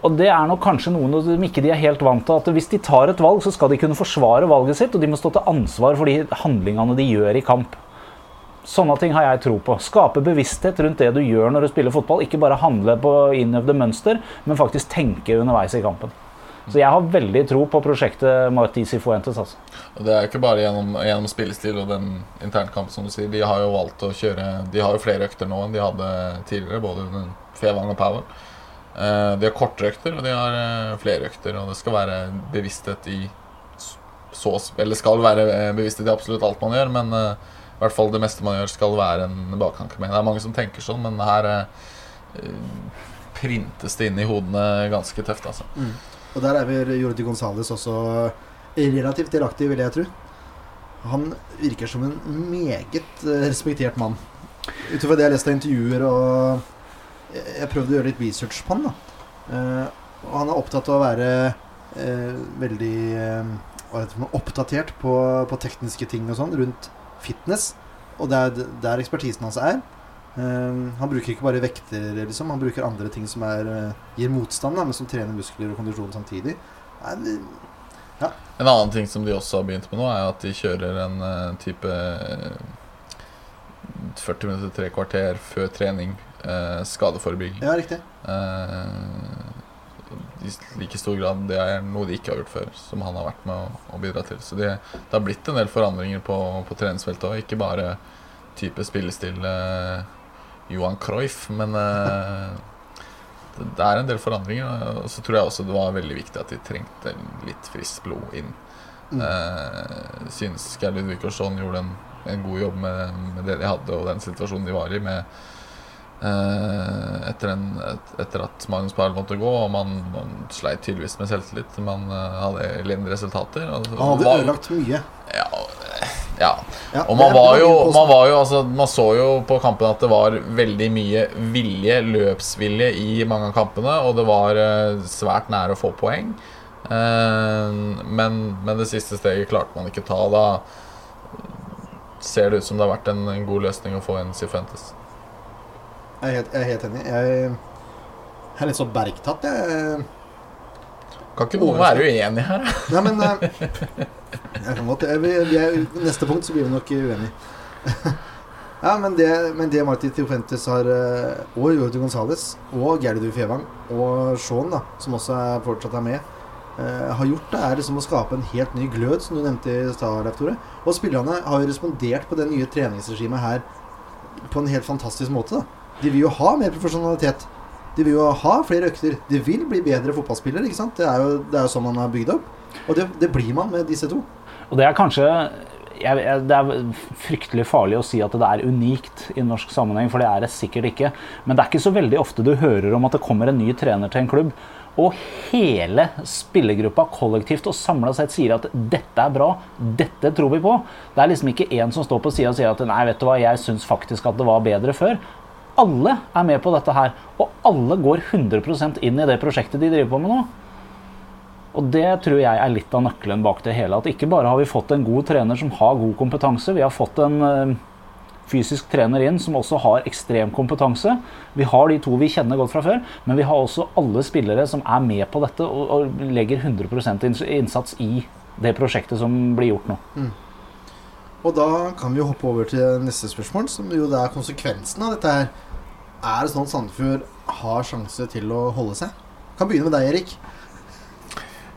Og det er nok kanskje noen de ikke de er helt vant til. At hvis de tar et valg, så skal de kunne forsvare valget sitt, og de må stå til ansvar for de handlingene de gjør i kamp. Sånne ting har jeg tro på. Skape bevissthet rundt det du gjør når du spiller fotball. Ikke bare handle på innøvde mønster, men faktisk tenke underveis i kampen. Så jeg har veldig tro på prosjektet Martisi Fuentes. Altså. Det er ikke bare gjennom, gjennom spillestil og den internkampen, som du sier. De har jo valgt å kjøre De har jo flere økter nå enn de hadde tidligere, både under Fevang og Powell. Eh, de har kortere økter, og de har eh, flere økter. Og det skal være bevissthet i så Eller skal være eh, bevissthet i absolutt alt man gjør, men i hvert fall det meste man gjør, skal være en baktanke med. Det er mange som tenker sånn, men her eh, printes det inn i hodene ganske tøft, altså. Og der er vel Jordi Gonzales også relativt delaktig, vil jeg tro. Han virker som en meget respektert mann. Ut ifra det jeg har lest av intervjuer og Jeg prøvde å gjøre litt research på han. da Eh, Og han er opptatt av å være eh, veldig eh, noe oppdatert på, på tekniske ting og sånn rundt fitness. Og det er der ekspertisen hans er. Han bruker ikke bare vekter, liksom. Han bruker andre ting som er, gir motstand, da, men som trener muskler og kondisjon samtidig. Nei, ja. En annen ting som de også har begynt med nå, er at de kjører en uh, type eh, 40 minutter, tre kvarter før trening. Eh, skadeforebygging. ja, riktig. Eh, I like stor grad det er noe de ikke har gjort før, som han har vært med å, å bidra til. Så det, det har blitt en del forandringer på, på treningsfeltet òg. Ikke bare type spillestil eh, Johan Cruyff, men eh, det, det er en del forandringer. Og så tror jeg også det var veldig viktig at de trengte litt friskt blod inn. Mm. Eh, synes Ludvig og gjorde en, en god jobb med, med det de hadde, og den situasjonen de var i. med etter, en, et, etter at Magnus Parl måtte gå, og man, man sleit tydeligvis med selvtillit. Man eh, hadde elendige resultater. Og, Han hadde var- ødelagt mye. Ja, ja. Ja, Og man var jo, man var jo altså, Man så jo på kampene at det var veldig mye vilje, løpsvilje, i mange av kampene. Og det var eh, svært nære å få poeng. Eh, men, men det siste steget klarte man ikke ta. Da ser det ut som det har vært en, en god løsning å få en Cifuentes. Jeg er helt, jeg er helt enig. Jeg er litt sånn bergtatt, jeg. Kan ikke noen være uenig her? Nei, men eh, Jeg kan godt vi, vi er, Neste punkt så blir vi nok uenige. ja, men det, men det Martin Tiofentes har eh, Og Jordi Gonzales og Gerdu Fevang og Shaun, da, som også er, fortsatt er med, eh, har gjort, det er liksom å skape en helt ny glød, som du nevnte i stad, Tore. Og spillerne har jo respondert på det nye treningsregimet her på en helt fantastisk måte. da De vil jo ha mer profesjonalitet. De vil jo ha flere økter. De vil bli bedre fotballspillere. ikke sant? Det er jo, det er jo sånn man har bygd opp. Og det, det blir man med disse to. Og det er kanskje jeg, jeg, Det er fryktelig farlig å si at det er unikt i norsk sammenheng, for det er det sikkert ikke. Men det er ikke så veldig ofte du hører om at det kommer en ny trener til en klubb, og hele spillergruppa kollektivt og samla sett sier at 'dette er bra', 'dette tror vi på'. Det er liksom ikke én som står på sida og sier at 'nei, vet du hva, jeg syns faktisk at det var bedre før'. Alle er med på dette her, og alle går 100% inn i det prosjektet de driver på med nå. Og det tror jeg er litt av nøkkelen bak det hele. At ikke bare har vi fått en god trener som har god kompetanse, vi har fått en eh, fysisk trener inn som også har ekstrem kompetanse. Vi har de to vi kjenner godt fra før, men vi har også alle spillere som er med på dette og, legger 100 inns- innsats i det prosjektet som blir gjort nå. Og da kan vi jo hoppe over til neste spørsmål, som jo det er konsekvensen av dette her. Er det sånn at Sandefjord har sjanse til å holde seg? Kan begynne med deg, Erik.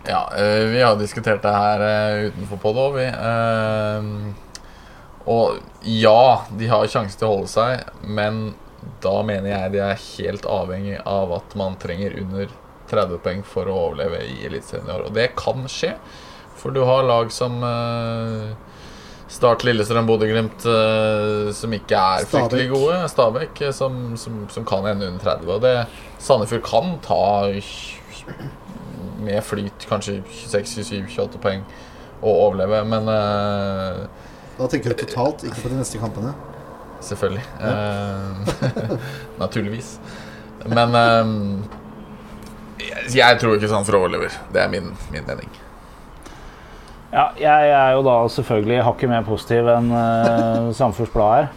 Ja, eh, vi har diskutert det her utenfor utenfor det òg, og ja, de har sjanse til å holde seg, men da mener jeg de er helt avhengig av at man trenger under 30 poeng for å overleve i Eliteserien i år. Og det kan skje, for du har lag som eh, Start Lillestrøm, Bodø-Glimt, eh, som ikke er Stabæk. fryktelig gode. Stabæk, eh, som, som, som kan ende under 30. Og det Sandefjord kan ta med flyt kanskje 26-27-28 poeng og overleve, men uh, Da tenker du totalt, ikke på de neste kampene. Selvfølgelig. Ja. [LAUGHS] naturligvis. Men jeg, jeg tror ikke Sandefjord overlever. Det er min, min mening. Ja, jeg er jo da selvfølgelig hakket mer positiv enn uh, Sandefjords Blad er.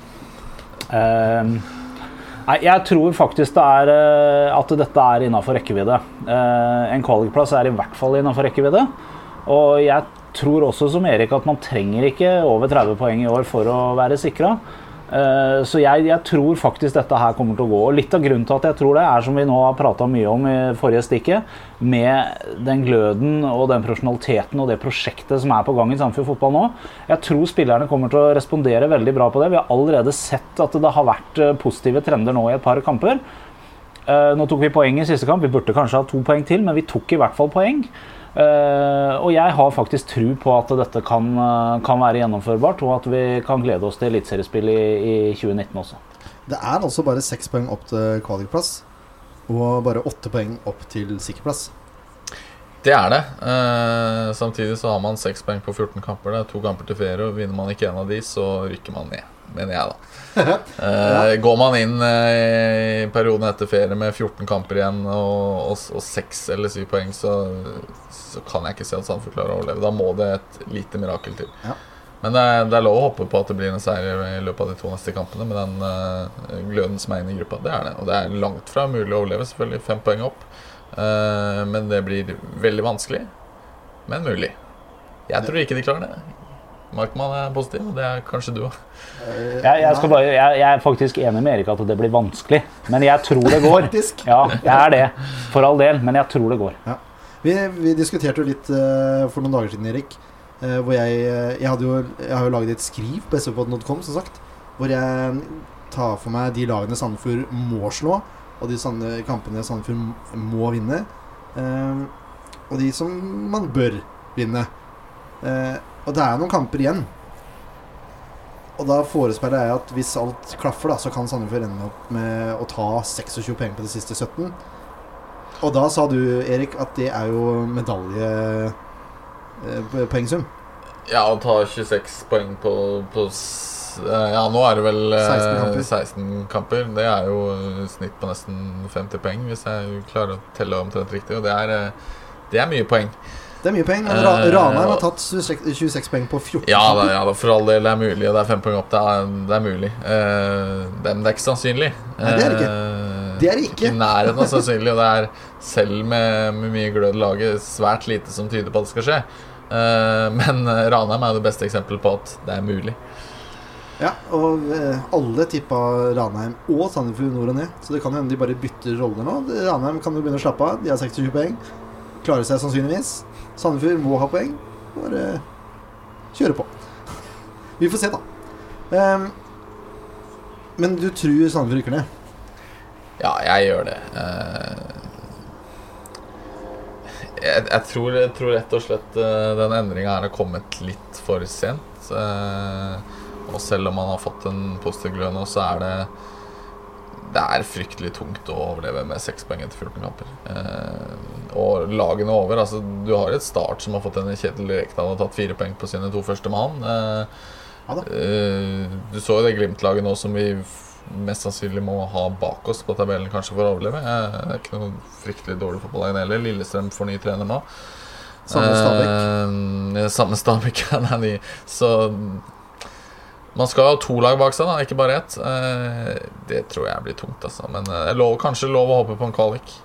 Eh, nei, jeg tror faktisk det er eh, at dette er innafor rekkevidde. Eh, en kvalikplass er i hvert fall innafor rekkevidde. Og jeg tror også som Erik at man trenger ikke over 30 poeng i år for å være sikra. Eh, så jeg, jeg tror faktisk dette her kommer til å gå. Og litt av grunnen til at jeg tror det, er som vi nå har prata mye om i forrige stikket, med den gløden og den profesjonaliteten og det prosjektet som er på gang i Sandefjord fotball nå. Jeg tror spillerne kommer til å respondere veldig bra på det. Vi har allerede sett at det har vært eh, positive trender nå i et par kamper. Eh, nå tok vi poeng i siste kamp. Vi burde kanskje ha to poeng til, men vi tok i hvert fall poeng. Eh, og jeg har faktisk tro på at dette kan, eh, kan være gjennomførbart, og at vi kan glede oss til eliteseriespill i, i 2019 også. Det er altså bare seks poeng opp til kvalikplass, og bare åtte poeng opp til sikkerplass. Det er det. Eh, samtidig så har man seks poeng på 14 kamper. Det er to kamper til ferie, og vinner man ikke en av de, så rykker man ned. Mener jeg, da. [LAUGHS] Eh, går man inn eh, i perioden etter ferie med 14 kamper igjen og, og, og 6 eller 7 poeng, så, så kan jeg ikke se at Sandefjord klarer å overleve. Da må det et lite mirakel til. Ja. Men det er, det er lov å håpe på at det blir en seier i løpet av de to neste kampene med den uh, gløden som er inne i gruppa. Det er det. Og det er langt fra mulig å overleve, selvfølgelig. Fem poeng opp. Uh, men det blir veldig vanskelig. Men mulig. Jeg tror ikke de klarer det. Markmann er positiv, og det er kanskje du òg. Jeg, jeg, jeg, jeg er faktisk enig med Erik at det blir vanskelig, men jeg tror det går. Ja, jeg er det, for all del, men jeg tror det går. Vi, vi diskuterte jo litt uh, for noen dager siden, Erik. uh, hvor jeg, eh, jeg, hadde jo, jeg har jo laget et skriv på svpod.com, som sagt. Hvor jeg tar for meg de lagene Sandefjord må slå, og de sande, kampene Sandefjord må vinne. uh, og de som man bør vinne. Eh, og det er noen kamper igjen. Og da forespeiler jeg at hvis alt klaffer, da, så kan Sandefjord ende opp med å ta 26 poeng på de siste 17. Og da sa du, Erik, at det er jo medaljepoengsum. Ja, å ta 26 poeng på, på eh, Ja, nå er det vel eh, 16 kamper. 16 kamper. Det er jo eh, snitt på nesten 50 poeng, hvis jeg klarer å telle omtrent riktig. Og det er, eh, det er mye poeng. Det er mye poeng. Men Eh, Ranheim har tatt 26, 26 poeng på 14 Ja det, ja for all del det er mulig, og det er fem poeng opp. Det er, det er mulig. Uh, det, men det er ikke sannsynlig. Nei, det er det ikke. Eh, Det er det ikke. I nærheten av sannsynlig, og det er selv med, med mye glød i laget svært lite som tyder på at det skal skje. Uh, men Ranheim er det beste eksempelet på at det er mulig. Ja, og eh, alle tippa Ranheim og Sandefjord nord og ned. Så det kan hende de bare bytter roller nå. Ranheim kan jo begynne å slappe av. De har 26 poeng. Klarer seg sannsynligvis. Sandefjord må ha poeng. Bare kjøre på. Vi får se, da. Um, men du tror Sandefjord rykker ned? Ja, jeg gjør det. Eh, jeg, jeg, tror, jeg tror rett og slett eh, den endringa her har kommet litt for sent. Eh, og selv om man har fått en positiv glød nå, så er det Det er fryktelig tungt å overleve med seks poeng etter 14 kamper. Eh, og lagene over. Altså, du har et Start som har fått en Kjetil Rekdal og tatt fire poeng på sine to første mann. Eh, Ja. Eh, du så jo det Glimt-laget nå som vi mest sannsynlig må ha bak oss på tabellen kanskje for å overleve. Eh, Det er ikke noe fryktelig dårlig fotballag heller. Lillestrøm får ny trener nå. Samme Stabæk. Eh, samme Stabæk, [LAUGHS] Så man skal ha to lag bak seg, da, ikke bare ett. Eh, det tror jeg blir tungt, altså. Men eh, er lov, kanskje lov å håpe på en kvalik.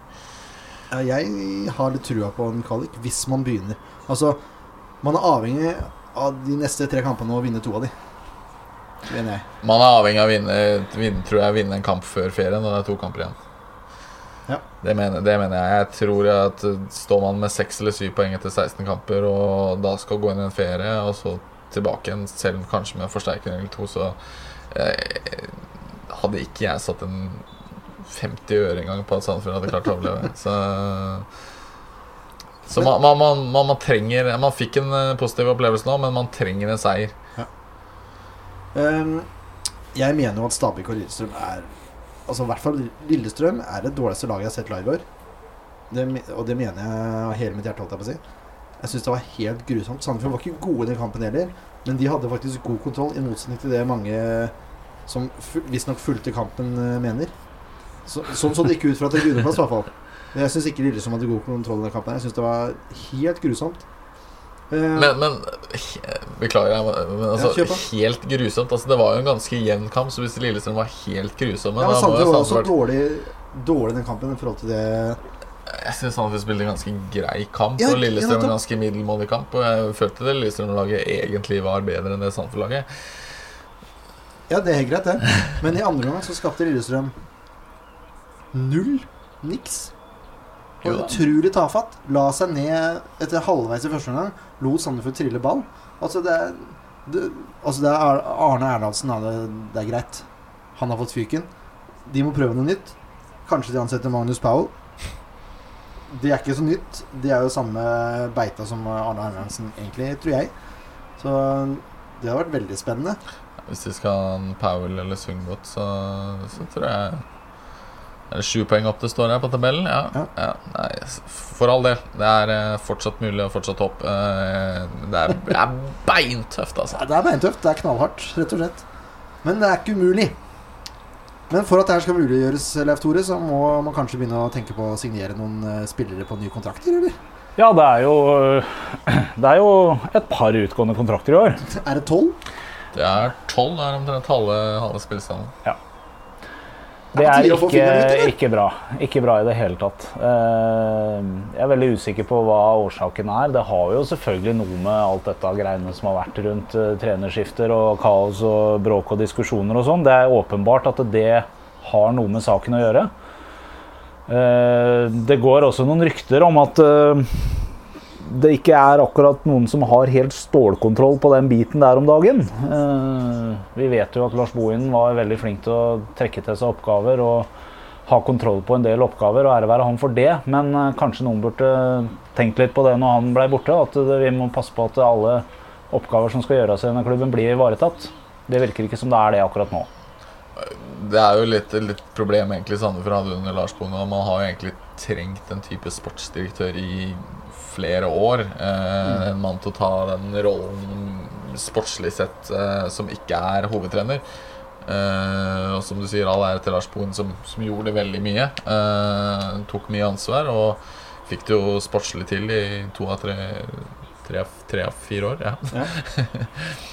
Jeg har litt trua på en kvalik hvis man begynner. Altså, man er avhengig av de neste tre kampene å vinne to av de. Jeg. Man er avhengig av å vinne, vinne, tror jeg, vinne en kamp før ferien, og det er to kamper igjen. Ja. Det, mener, det mener jeg. Jeg tror at eh, står man med seks eller syv poeng etter 16 kamper, og da skal gå inn i en ferie, og så tilbake igjen, selv om kanskje med en forsterkning eller to, så eh, hadde ikke jeg satt en 50 øre engang på at Sandefjord hadde klart å overleve. [LAUGHS] Så, så man, man, man, man, man trenger Man fikk en eh, positiv opplevelse nå, men man trenger en seier. Ehm, jeg mener jo at Stabæk og Lillestrøm er Altså i hvert fall Lillestrøm er det dårligste laget jeg har sett live i år. Det, og det mener jeg av hele mitt hjerte, holdt jeg på å si. Jeg syns det var helt grusomt. Sandefjord var ikke gode i den kampen heller, men de hadde faktisk god kontroll, i motsetning til det mange som visstnok fulgte kampen, eh, mener. Så, sånn så det ikke ut fra tribuneplass, i hvert fall. Men jeg syns ikke Lillesund hadde god kontroll i den kampen. Jeg syns det var helt grusomt. Eh, Men, men Beklager, jeg, men altså, Ja, helt grusomt. Altså, det var jo en ganske jevn kamp, så hvis Lillestrøm var helt grusomme ja, men Sandefjord var også vært... dårlig, dårlig i den kampen i forhold til det Jeg syns Sandefjord spilte en ganske grei kamp, Ja, og Lillestrøm en ganske middelmådig kamp. Og jeg følte det Lillestrøm-laget egentlig var bedre enn det Sandefjord-laget. Ja, det er helt greit, det. Men i andre omgang så skapte Lillestrøm null. Niks. Og utrolig tafatt. La seg ned etter halvveis i første omgang. Lot Sandefjord trille ball. Altså, det er, det, altså det er Arne Erlandsen. da. Det, det er greit. Han har fått fyken. De må prøve noe nytt. Kanskje de ansetter Magnus Powell. Det er ikke så nytt. De er jo samme beita som Arne Hermansen, egentlig, tror jeg. Så det har vært veldig spennende. Hvis de skal ha en Powell eller Sundgodt, så, så tror jeg Er det sju poeng opp det står her på tabellen? Ja. Ja. ja. Nei, for all del. Det er eh, fortsatt mulig og fortsatt håp. Eh, Det er, det er beintøft, altså. Ja, Det er beintøft. Det er knallhardt, rett og slett. Men det er ikke umulig. Men for at det her skal muliggjøres, Leif Tore, så må man kanskje begynne å tenke på å signere noen eh, spillere på nye kontrakter, eller? Ja, det er jo [CLEARS THROAT] Det er jo et par utgående kontrakter i år. Er det tolv? Det er tolv. Det er omtrent halve, halve spillstanden. Det Det er ikke, ikke bra. Ikke bra i det hele tatt. Eh, Jeg er veldig usikker på hva årsaken er. Det har jo selvfølgelig noe med alt dette greiene som har vært rundt eh, trenerskifter og kaos og bråk og diskusjoner og sånn. Det er åpenbart at det har noe med saken å gjøre. Eh, Det går også noen rykter om at det ikke er akkurat noen som har helt stålkontroll på den biten der om dagen. Eh, Vi vet jo at Lars Bohinen var veldig flink til å trekke til seg oppgaver og ha kontroll på en del oppgaver, og ære være han for det. Men eh, kanskje noen burde tenkt litt på det når han ble borte. At vi må passe på at alle oppgaver som skal gjøres i denne klubben, blir ivaretatt. Det virker ikke som det er det akkurat nå. Det er jo litt, litt problem egentlig Sandefjord hadde under Lars Bohinen. Man har jo egentlig trengt en type sportsdirektør i flere år. Eh, En mann til å ta den rollen sportslig sett eh, som ikke er hovedtrener. Eh, og som du sier, all ære til Lars Bohin, som, som gjorde veldig mye. Eh, tok mye ansvar og fikk det jo sportslig til i to av tre Tre av tre av fire år. Ja. [LAUGHS]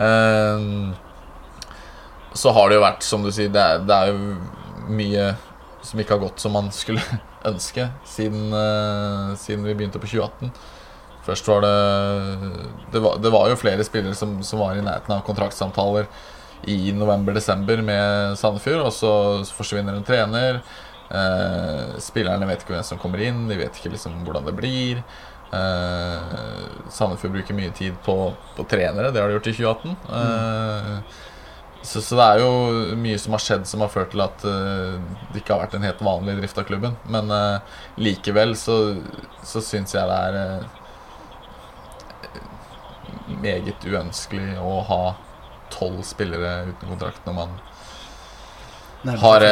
Eh, så har det jo vært, som du sier, det er, det er jo mye som ikke har gått som man skulle [LAUGHS] ønske siden, eh, siden vi begynte på 2018. Først var det Det var, det var jo flere spillere som, som var i nærheten av kontraktsamtaler i november-desember med Sandefjord, og så forsvinner en trener. Eh, spillerne vet ikke hvem som kommer inn, de vet ikke liksom hvordan det blir. Eh, Sandefjord bruker mye tid på, på trenere, det har de gjort i 2018. Eh, så, så det er jo mye som har skjedd som har ført til at uh, det ikke har vært en helt vanlig drift av klubben. Men uh, likevel så, så syns jeg det er uh, meget uønskelig å ha tolv spillere uten kontrakt når man Nærmest har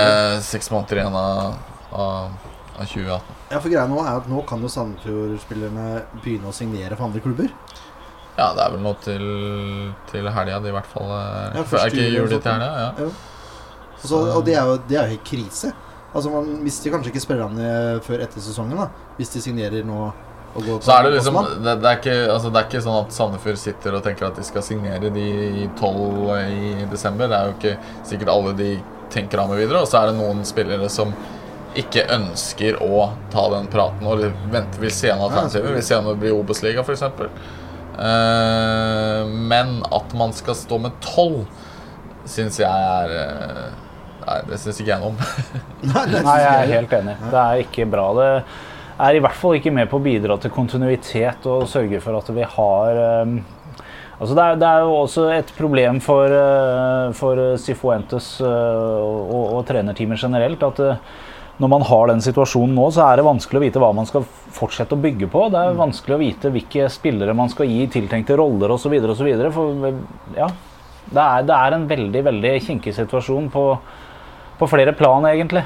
seks måneder igjen av, av, av 2018. Ja, for greia nå er at nå kan jo Sandefjord-spillerne begynne å signere for andre klubber. Ja, det er vel noe til, til helga i hvert fall er, Ja, Er ikke jul til helga? Ja. Ja. Og, så, og det er jo det er helt krise. Altså Man mister kanskje ikke spillerne før etter sesongen, da hvis de signerer nå på Så er det liksom det, det, er ikke, altså, det er ikke sånn at Sandefjord sitter og tenker at de skal signere de tolv i desember. Det er jo ikke sikkert alle de tenker av med videre. Og så er det noen spillere som ikke ønsker å ta den praten og vente, vil se an alternativer. Vil se om det blir Obos-liga, f.eks. Uh, men at man skal stå med tolv, syns jeg er eh, Nei, det syns ikke jeg noe om. [LAUGHS] Nei, Nei, jeg er helt enig. Det er ikke bra. Det er i hvert fall ikke med på å bidra til kontinuitet og sørge for at vi har um, Altså det, er, det er jo også et problem for, uh, for Sifuentes uh, og, og trenerteamet generelt at uh, når man har den situasjonen nå, så er det vanskelig å vite hva man skal fortsette å bygge på. Det er vanskelig å vite hvilke spillere man skal gi tiltenkte roller osv. osv. For ja, det er, det er en veldig, veldig kinkig situasjon på, på flere plan, egentlig.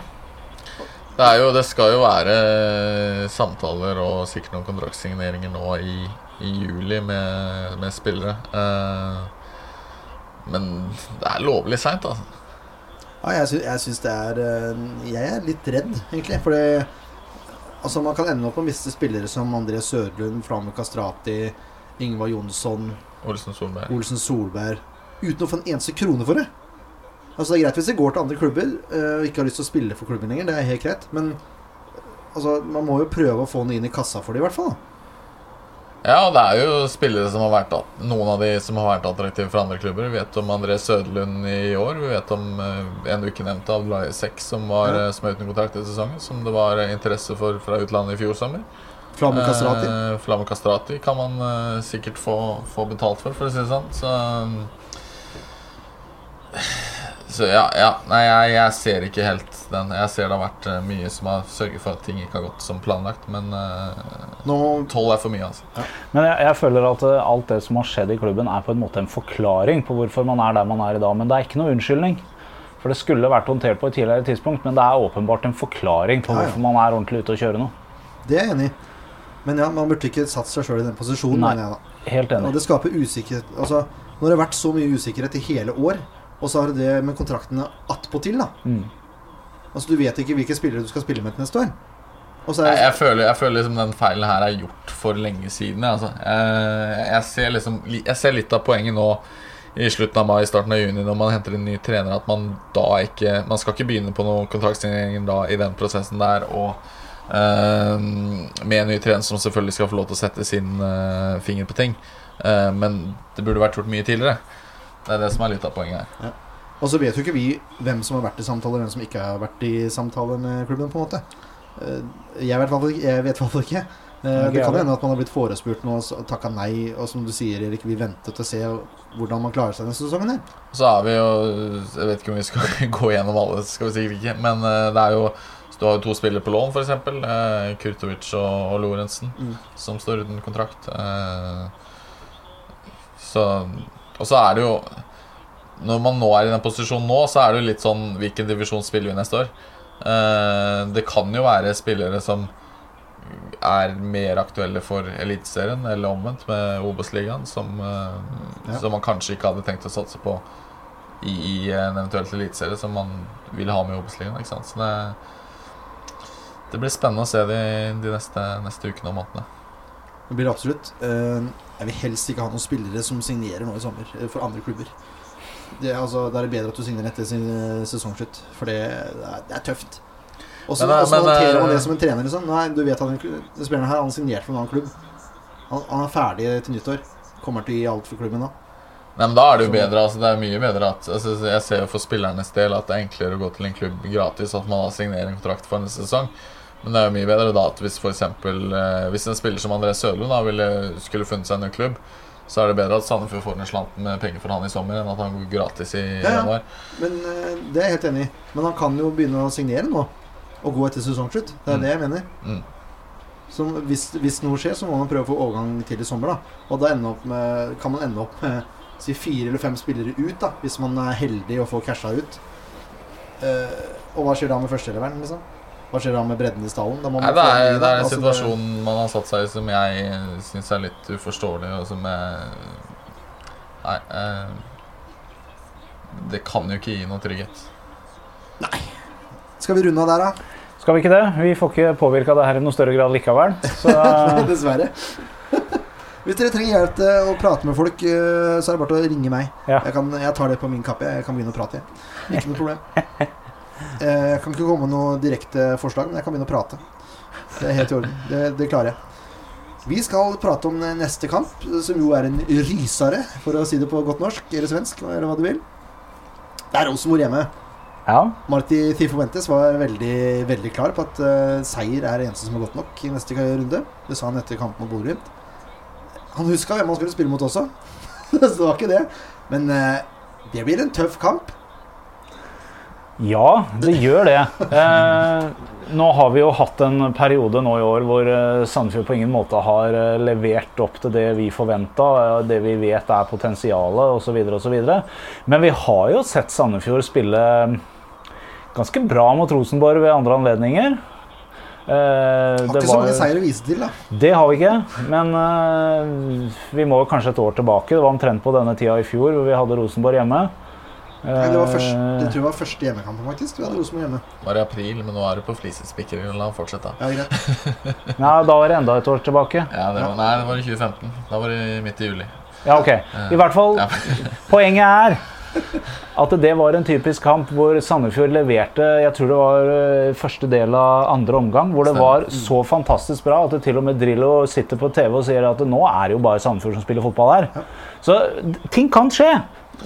Det, er jo, det skal jo være samtaler og sikkert noen kontraktsigneringer nå i, i juli med, med spillere. Eh, men det er lovlig seint, altså. Ja, jeg, sy jeg syns det er eh, Jeg er litt redd, egentlig. For Altså, man kan ende opp med å miste spillere som André Sødlund, Flamme Kastrati, Ingvar Jonsson, Olsen Solberg. Olsen Solberg uten å få en eneste krone for det. Altså Det er greit hvis det går til andre klubber øh, og ikke har lyst til å spille for klubben lenger. Det er helt greit. Men altså, man må jo prøve å få noe inn i kassa for det, i hvert fall. da. Ja, det er jo spillere som har vært Noen av de som har vært attraktive for andre klubber. Vi vet om André Søderlund i år. Vi vet om eh, en du ikke nevnte, Abdullahi Sek, som, var, Ja. eh, er uten kontrakt i sesongen. Som det var eh, interesse for fra utlandet i fjor sommer. Flamme Kastrati. Eh, Flamme Kastrati kan man eh, sikkert få, få betalt for, for å si det sånn. Så, så ja, ja. Nei, jeg, jeg ser ikke helt den. Jeg ser det har vært eh, mye som har sørget for at ting ikke har gått som planlagt. Men Nå uh, er for mye, altså. Men jeg, jeg føler at eh, alt det som har skjedd i klubben, er på en måte en forklaring på hvorfor man er der man er i dag. Men det er ikke noe unnskyldning. For det skulle vært håndtert på et tidligere tidspunkt, men det er åpenbart en forklaring på Ja, ja. hvorfor man er ordentlig ute og kjøre nå. Det er jeg enig i. Men ja, man burde ikke satt seg sjøl i den posisjonen, Nei. mener jeg da. Helt Og enig. det skaper usikkerhet Altså, når det har vært så mye usikkerhet i hele år, og så har du det med kontraktene attpåtil, da. Mm. Altså, du vet ikke hvilke spillere du skal spille med til neste år. Og så Jeg, er det jeg, føler, jeg føler liksom den feilen her er gjort for lenge siden. jeg, Altså. Jeg, jeg, ser liksom, jeg ser litt av poenget nå i slutten av mai, starten av juni, når man henter en ny trener, at man da ikke Man skal ikke begynne på noen kontraktsignering da i den prosessen der, og Uh, med en ny trener som selvfølgelig skal få lov til å sette sin uh, finger på ting. Uh, men det burde vært gjort mye tidligere. Det er det som er litt av poenget her. Og så vet jo ikke vi hvem som har vært i samtale, og hvem som ikke har vært i samtale med klubben. på en måte Eh, Jeg vet i hvert fall ikke. Eh, Det kan hende at man har blitt forespurt nå og takka nei, og som du sier, Erik, vi ventet å se hvordan man klarer seg denne sesongen. her Så er vi jo Jeg vet ikke om vi skal [LAUGHS] gå gjennom alle, skal vi sikkert ikke. Men eh, det er jo Du har jo to spillere på lån, f.eks. Uh, Kurtovic og, og Lorentzen, Mm. som står uten kontrakt. Eh, så Og så er det jo Når man nå er i den posisjonen nå, så er det jo litt sånn Hvilken divisjon spiller vi neste år? Eh, det kan jo være spillere som er mer aktuelle for Eliteserien, eller omvendt, med Obos-ligaen, som, eh, Ja. som man kanskje ikke hadde tenkt å satse på i, i en eventuell eliteserie, som man vil ha med i Obos-ligaen. Så det, det blir spennende å se de, de neste, neste ukene og månedene. Det blir det absolutt. Eh, Jeg vil helst ikke ha noen spillere som signerer nå i sommer eh, for andre klubber. Det, altså, da er det bedre at du signerer etter sin eh, sesongslutt, for det, er, det er tøft. Og så håndterer man det som en trener. Liksom. Nei, du vet at den, spilleren her han har signert for en annen klubb. Han, han er ferdig til nyttår. Kommer til å gi alt for klubben da. Nei, men Da er det jo bedre, altså det er mye bedre at altså, Jeg ser jo for spillernes del at det er enklere å gå til en klubb gratis, at man da signerer en kontrakt for en sesong. Men det er jo mye bedre da at hvis for eksempel, eh, Hvis en spiller som André Sølund da ville, skulle funnet seg en ny klubb, så er det bedre at Sandefjord får en slant med penger for han i sommer, enn at han går gratis i Ja, ja. januar. Men eh, Det er jeg helt enig i. Men han kan jo begynne å signere nå. Og gå etter sesongslutt. Det er Mm. det jeg mener. Mm. Så hvis, hvis noe skjer, så må man prøve å få overgang til i sommer. da Og da med, kan man ende opp med si fire eller fem spillere ut, da hvis man er heldig og får casha ut. Eh, og hva skjer da med førsteeleveren? Liksom? Hva skjer da med bredden i stallen? Da må Nei, det er, det er en Altså, situasjon man har satt seg i som jeg syns er litt uforståelig, og som jeg Nei. Eh, det kan jo ikke gi noe trygghet. Nei. Skal vi runde av der, da? Skal vi ikke det? Vi får ikke påvirka det her i noe større grad likevel. Så [LAUGHS] Dessverre. Hvis dere trenger hjelp til å prate med folk, eh, så er det bare til å ringe meg. Ja. Jeg, kan, jeg tar det på min kappe. Jeg kan begynne å prate. Ikke noe problem. [LAUGHS] Eh, Jeg kan ikke komme med noe direkte forslag, men jeg kan begynne å prate. Det er helt i orden. Det, det klarer jeg. Vi skal prate om neste kamp, som jo er en rysare, for å si det på godt norsk eller svensk, eller hva du vil. Det er Rosenborg hjemme. ja. Marti Tifuentes var veldig, veldig klar på at uh, seier er det eneste som er godt nok i neste runde. Det sa han etter kampen mot Bodø-Glimt. Han huska hvem han skulle spille mot også, [LAUGHS] så det var ikke det. Men uh, det blir en tøff kamp. Ja, det gjør det. Eh, nå har vi jo hatt en periode nå i år hvor eh, Sandefjord på ingen måte har eh, levert opp til det vi forventa, eh, det vi vet er potensialet osv. osv. Men vi har jo sett Sandefjord spille ganske bra mot Rosenborg ved andre anledninger. Eh, Har ikke ikke så mange seier å vise til, da. det har vi ikke, men eh, vi må kanskje et år tilbake. Det var omtrent på denne tida i fjor hvor vi hadde Rosenborg hjemme. Nei, det var første, Eh, det tror jeg var første hjemmekampen, faktisk. Vi hadde Rosenborg hjemme. Det Var i april, men nå er du på flisespikker. La ham fortsette. Ja, greit. [LAUGHS] Nei, da var det enda et år tilbake. Ja, det var, nei, det var i 2015. Da var det midt i juli. Ja, ok. I hvert fall, [LAUGHS] poenget er at det var en typisk kamp hvor Sandefjord leverte Jeg tror det var eh, første del av andre omgang, hvor det var så fantastisk bra at det til og med Drillo sitter på TV og sier at nå er det jo bare Sandefjord som spiller fotball her. Så ting kan skje.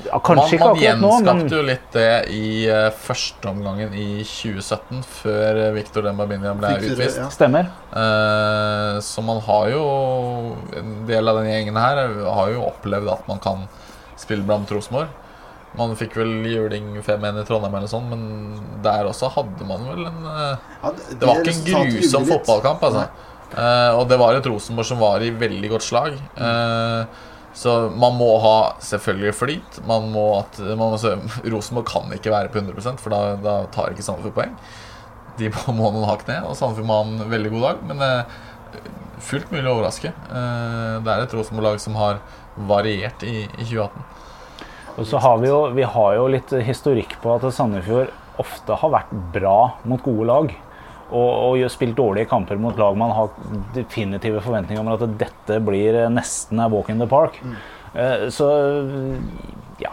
Ja, kanskje Man, ikke akkurat nå, men gjenskapte jo litt det i uh, førsteomgangen i 2017, før uh, Victor Dembabinha ble utvist. ja. stemmer. Uh, så man har jo En del av den gjengen her har jo opplevd at man kan spille blant Rosenborg. Man fikk vel juling 5-1 i Trondheim, eller sånn, men der også hadde man vel en uh, Ja, Det var ikke en grusom fotballkamp, altså. Eh, og det var et Rosenborg som var i veldig godt slag. Eh, så man må ha selvfølgelig flyt. Man må at man Rosenborg kan ikke være på 100 for da, da tar ikke Sandefjord poeng. De må noen hakk ned, og Sandefjord må ha en veldig god dag. Men eh, fullt mulig å overraske. Eh, det er et Rosenborg-lag som har variert i, i 2018. Og så har vi jo, vi har jo litt historikk på at Sandefjord ofte har vært bra mot gode lag. Og, og spilt dårlige kamper mot lag man har definitive forventninger om at dette blir eh, nesten a walk in the park. Mm. Så ja.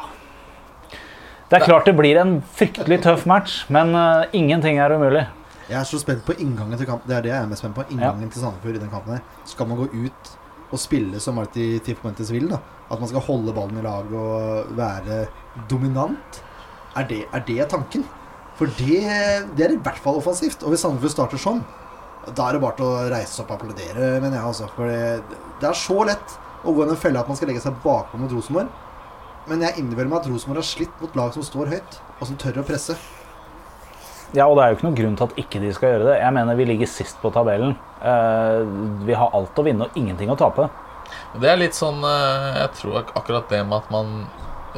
Det er klart det blir en fryktelig tøff match, men eh, ingenting er umulig. Jeg er så spent på inngangen til kampen. Det er det jeg er mest spent på. Inngangen til Sandefjord i den kampen her. Skal man gå ut og spille som Marty Tiffmentes vil, da? At man skal holde ballen i lag og være dominant? Er det, er det tanken? For det, det er i hvert fall offensivt. Og hvis Sandefjord starter sånn, da er det bare til å reise seg opp og applaudere, mener jeg. Altså. For det, det er så lett å gå i en felle at man skal legge seg bakpå mot Rosenborg. Men jeg innbiller meg at Rosenborg har slitt mot lag som står høyt, og som tør å presse. Ja, og det er jo ikke noen grunn til at ikke de skal gjøre det. Jeg mener vi ligger sist på tabellen. Eh, Vi har alt å vinne og ingenting å tape. Det er litt sånn eh, Jeg tror akkurat det med at man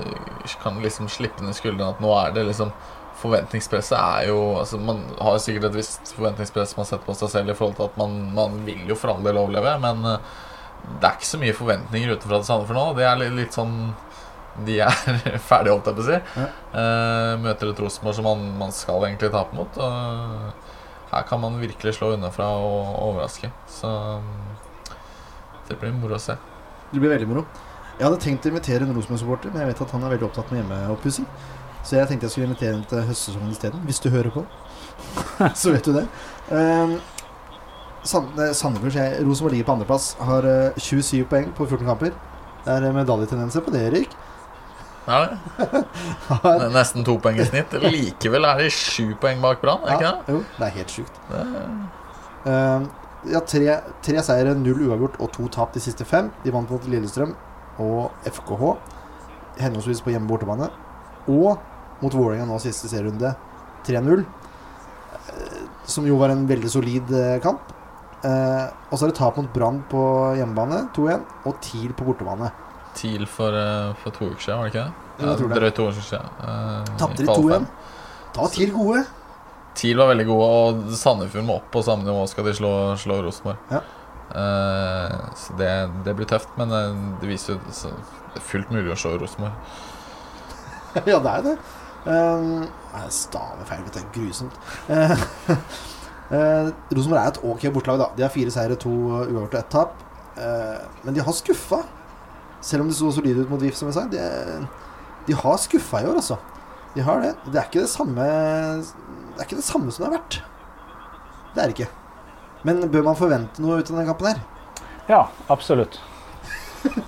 eh, kan liksom slippe ned skuldrene At nå er det liksom Forventningspresset er jo altså Man har sikkert et visst forventningspress man setter på seg selv i forhold til at man, man vil jo for all del overleve, men eh, det er ikke så mye forventninger utenfra til Sandefjord nå. Det er litt, litt sånn De er [LAUGHS] ferdige, holdt jeg på å si. Ja. Uh, møter et Rosenborg som man, man skal egentlig tape mot. Og her kan man virkelig slå unnafra og overraske. Så det blir moro å se. Det blir veldig moro. Jeg hadde tenkt å invitere en Rosenborg-supporter, men jeg vet at han er veldig opptatt med hjemmeoppussing. Så jeg tenkte jeg skulle invitere henne til høstsesongen isteden, hvis du hører på. [LAUGHS] så vet du det. Um, Sand eh, Sandefjord Rosenborg ligger på andreplass. Har eh, 27 poeng på 14 kamper. Det er eh, medaljetendenser på det, Erik. Ja, [LAUGHS] det. Er Nesten to poeng i snitt. [LAUGHS] Likevel er de sju poeng bak Brann, ja, det? jo, det er helt sjukt. det? Um, ja, tre, tre seire, null uavgjort og to tap de siste fem. De vant mot Lillestrøm og FKH, henholdsvis på hjemme- og bortebane. Og mot Vålerenga nå siste serierunde 3-0. eh, Som jo var en veldig solid eh, kamp. Eh, og så er det tap mot Brann på hjemmebane, 2-1, og TIL på bortebane. TIL for, for to uker siden, var det ikke det? Ja, jeg tror det. Drøyt to uker siden. eh, Tapte de 2-1. Da var TIL gode. TIL var veldig gode, og Sandefjord må opp på samme nivå skal de slå, slå Rosenborg. Ja. Eh, så det, det blir tøft, men det viser jo det er fullt mulig å slå Rosenborg. [LAUGHS] ja, det er det. Um, Stavefeil, staver feil, vet du. Grusomt. Uh, uh, [LAUGHS] Rosenborg er et ok bortelag, da. De har fire seire, to uavgjort og ett tap. Eh, men de har skuffa. Selv om de så solide ut mot VIF, som jeg sa. De, de har skuffa i år, altså. De har det. Det er ikke det samme Det er ikke det samme som det har vært. Det er det ikke. Men bør man forvente noe ut av denne kampen her? Ja, absolutt.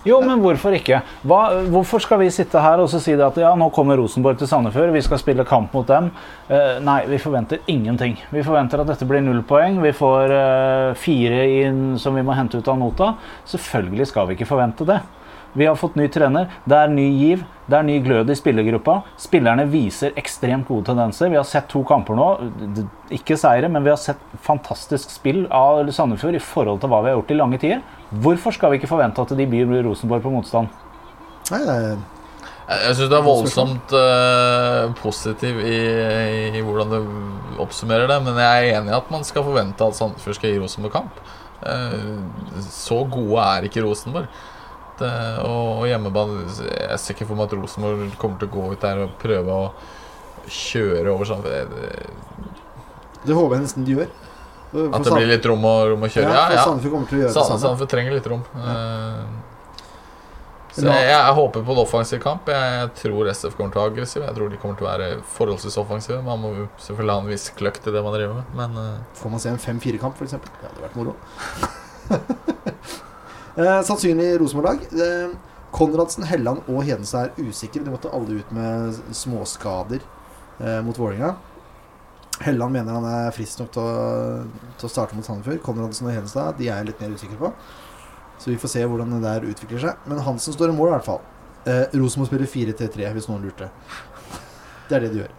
Jo, men hvorfor ikke? Hva, hvorfor skal vi sitte her og si at ja, nå kommer Rosenborg til Sandefjord, vi skal spille kamp mot dem? Eh, nei, vi forventer ingenting. Vi forventer at dette blir null poeng. Vi får eh, fire inn som vi må hente ut av nota. Selvfølgelig skal vi ikke forvente det. Vi har fått ny trener. Det er ny giv. Det er ny glød i spillergruppa. Spillerne viser ekstremt gode tendenser. Vi har sett to kamper nå. Ikke seire, men vi har sett fantastisk spill av Sandefjord i forhold til hva vi har gjort i lange tider. Hvorfor skal vi ikke forvente at de byr Rosenborg på motstand? Nei, det er Jeg, syns du er voldsomt uh, positiv i, i hvordan du oppsummerer det, men jeg er enig i at man skal forvente at Sandefjord skal gi Rosenborg kamp. Uh, så gode er ikke Rosenborg. Det, og, og hjemmebane Jeg ser ikke for meg at Rosenborg kommer til å gå ut der og prøve å kjøre over sånn. Det håper jeg nesten de gjør. For At det blir litt rom å, rom å kjøre. Ja, Ja. Sandefjord kommer til å gjøre det samme. Sandefjord trenger litt rom. Ja. Så jeg, jeg håper på en offensiv kamp. Jeg tror SF kommer til å være aggressiv. Jeg tror de kommer til å være forholdsvis offensive. Man må selvfølgelig ha en viss kløkt i det man driver med, men eh, Får man se en 5-4-kamp, f.eks.? Det hadde vært moro. [LAUGHS] eh, sannsynlig Rosenborg-lag. Eh, Konradsen, Helland og Hedenstad er usikre. De måtte alle ut med småskader eh, mot Vålerenga. Helland mener han er frisk nok til å, til å starte mot Sandefjord. Konradsen og Hedenstad de er jeg litt mer usikre på. Så vi får se hvordan det der utvikler seg. Men Hansen står i mål, i hvert fall. Eh, Rosenborg spiller 4-3-3, hvis noen lurte. Det er det de gjør.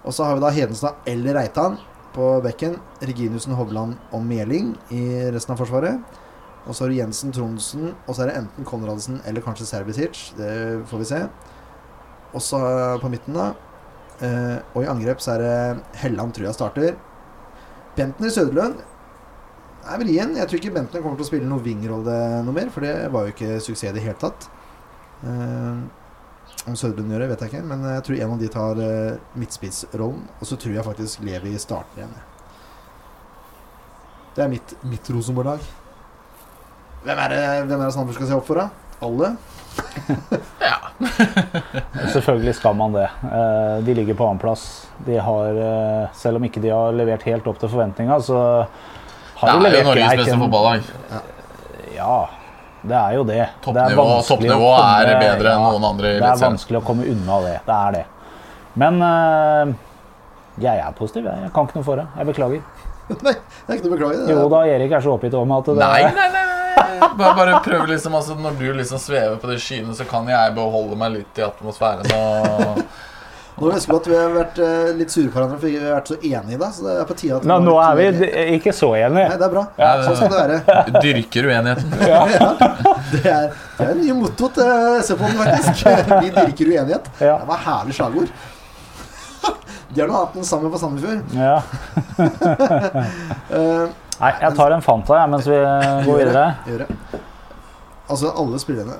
Og så har vi da Hedenstad eller Reitan på bekken. Reginussen, Hovland og Meling i resten av forsvaret. Og så har du Jensen, Tronsen, og så er det enten Konradsen eller kanskje Serbisic. Det får vi se. Og så på midten, da. Eh, og i angrep så er det Helland tror jeg starter. Bentner Søderlund er vrien. Jeg tror ikke Bentner kommer til å spille noen wingrolle noe mer, for det var jo ikke suksess i det hele tatt. Eh, om Søderlund gjør det, vet jeg ikke, men jeg tror en av de tar uh, midtspissrollen. Og så tror jeg faktisk Levi starter igjen. Det er mitt, mitt Rosenborg-lag. Hvem er det hvem er det Sandefjord skal se opp for, da? Alle? [LAUGHS] [LAUGHS] Selvfølgelig skal man det. Eh, De ligger på annenplass. De har, eh, selv om ikke de har levert helt opp til forventninga, så har det er jo Norges beste fotballag. Ja, det er jo det. Det er Toppnivå, komme, er bedre enn ja, noen andre Det er vanskelig å komme unna det. Det er det. Men eh, jeg er positiv. Jeg, jeg kan ikke noe for det. Jeg beklager. [LAUGHS] Nei, det er ikke noe å beklage. Det Jo da, Erik er så oppgitt om at det Nei, nei, nei, nei. Bare, bare prøv liksom altså, Når du liksom svever på de skyene, så kan jeg beholde meg litt i atmosfæren. Og Nå husker vi at vi har vært eh, litt sure på hverandre fordi vi har vært så enige da, så det er på tide at Nå, nå er vi ikke så enige. Nei, det er bra. Ja, Sånn skal det være. dyrker uenigheten. [LAUGHS] [LAUGHS] Ja, det er det er nye mottoet til SV-poden, faktisk. [LAUGHS] Vi dyrker uenighet. Ja. Det var herlig slagord. De har noe annet enn sammen på Sandefjord. Ja. Eh, Nei, jeg tar en Fanta jeg, mens vi går videre. Gjør det. Altså, alle spillerne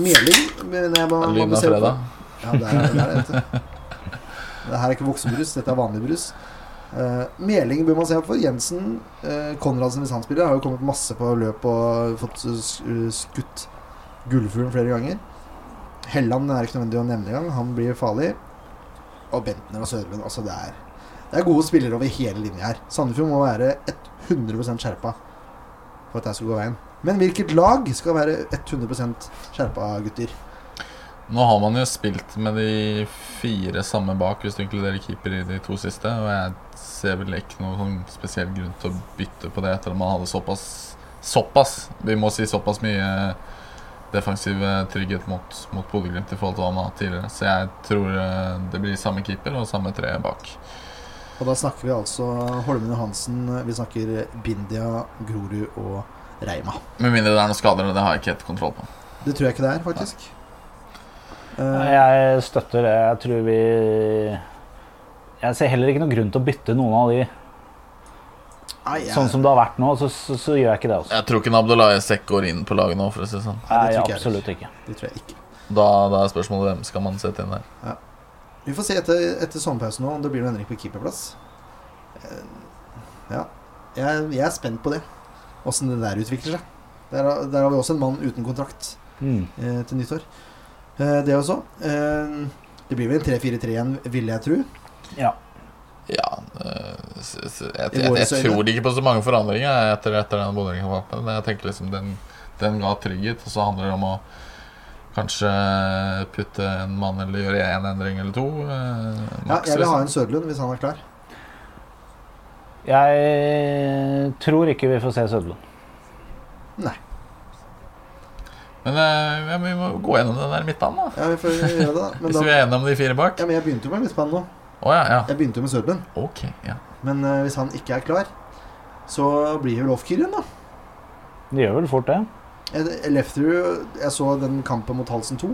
Meling mener jeg må, må Lyden av fredag. Ja, det er, det er det. vet. Det her er ikke voksenbrus, dette er vanlig brus. Uh, Meling bør man se opp for. Jensen, uh, Konradsen hvis han spiller, har jo kommet masse på løp og fått skutt gullfuglen flere ganger. Helland er ikke nødvendig å nevne engang. Han blir farlig. Og Bentner og Sørlund. Altså, det er, det er gode spillere over hele linja her. Sandefjord må være 100% skjerpa for at jeg skal gå veien. Men hvilket lag skal være 100% skjerpa, gutter? Nå har man jo spilt med de fire samme bak, hvis du inkluderer keeper i de to siste. Og jeg ser vel ikke noen sånn spesiell grunn til å bytte på det etter at man hadde såpass Såpass! Vi må si såpass mye defensiv eh, trygghet mot, mot Bodø-Glimt i forhold til hva man har hatt tidligere. Så jeg tror eh, det blir samme keeper og samme tre bak. Og da snakker vi altså Holmen Johansen, vi snakker Bindia, Grorud og Reima. Med mindre det er noen skader, det har jeg ikke helt kontroll på. Det tror jeg ikke det er, faktisk. Uh, Jeg støtter det. Jeg tror vi Jeg ser heller ikke noen grunn til å bytte noen av de. nei, jeg- Sånn som det har vært nå, så, så, så gjør jeg ikke det. Også. Jeg tror ikke Abdullahi Sekk går inn på laget nå, for å si det sånn. Nei, det Nei, absolutt ikke. Det tror jeg ikke. Da, da er spørsmålet hvem skal man sette inn der. Vi får se etter, etter sommerpausen nå om det blir noen endring på keeperplass. Eh, Ja. Jeg, jeg er spent på det. Åssen det der utvikler seg. Der, har- der har vi også en mann uten kontrakt Mm. eh, til nyttår. Eh, det også. Eh, det blir vel en 3-4-3 igjen, ville jeg tro. Ja. Ja eh, Jeg, jeg, jeg tror ikke på så mange forandringer etter, etter den Bodø-kampen. Jeg tenker liksom den, den ga trygghet, og så handler det om å kanskje putte en mann eller gjøre én endring eller to. eh, Ja, jeg vil ha liksom. en Søderlund hvis han er klar. Jeg tror ikke vi får se Søderlund. Men eh, ja, vi må gå gjennom den der midtbanen, da. Ja, vi får gjøre det, da. [LAUGHS] Men, Hvis da, vi er enige om de fire bak. ja, men jeg begynte jo med midtbanen nå. Oh, ja, ja. Jeg begynte jo med Søderlund. Okay, ja. Men eh, hvis han ikke er klar, så blir det vel da. Det gjør vel fort det. Eh, Lefterud Jeg så den kampen mot Halsen 2.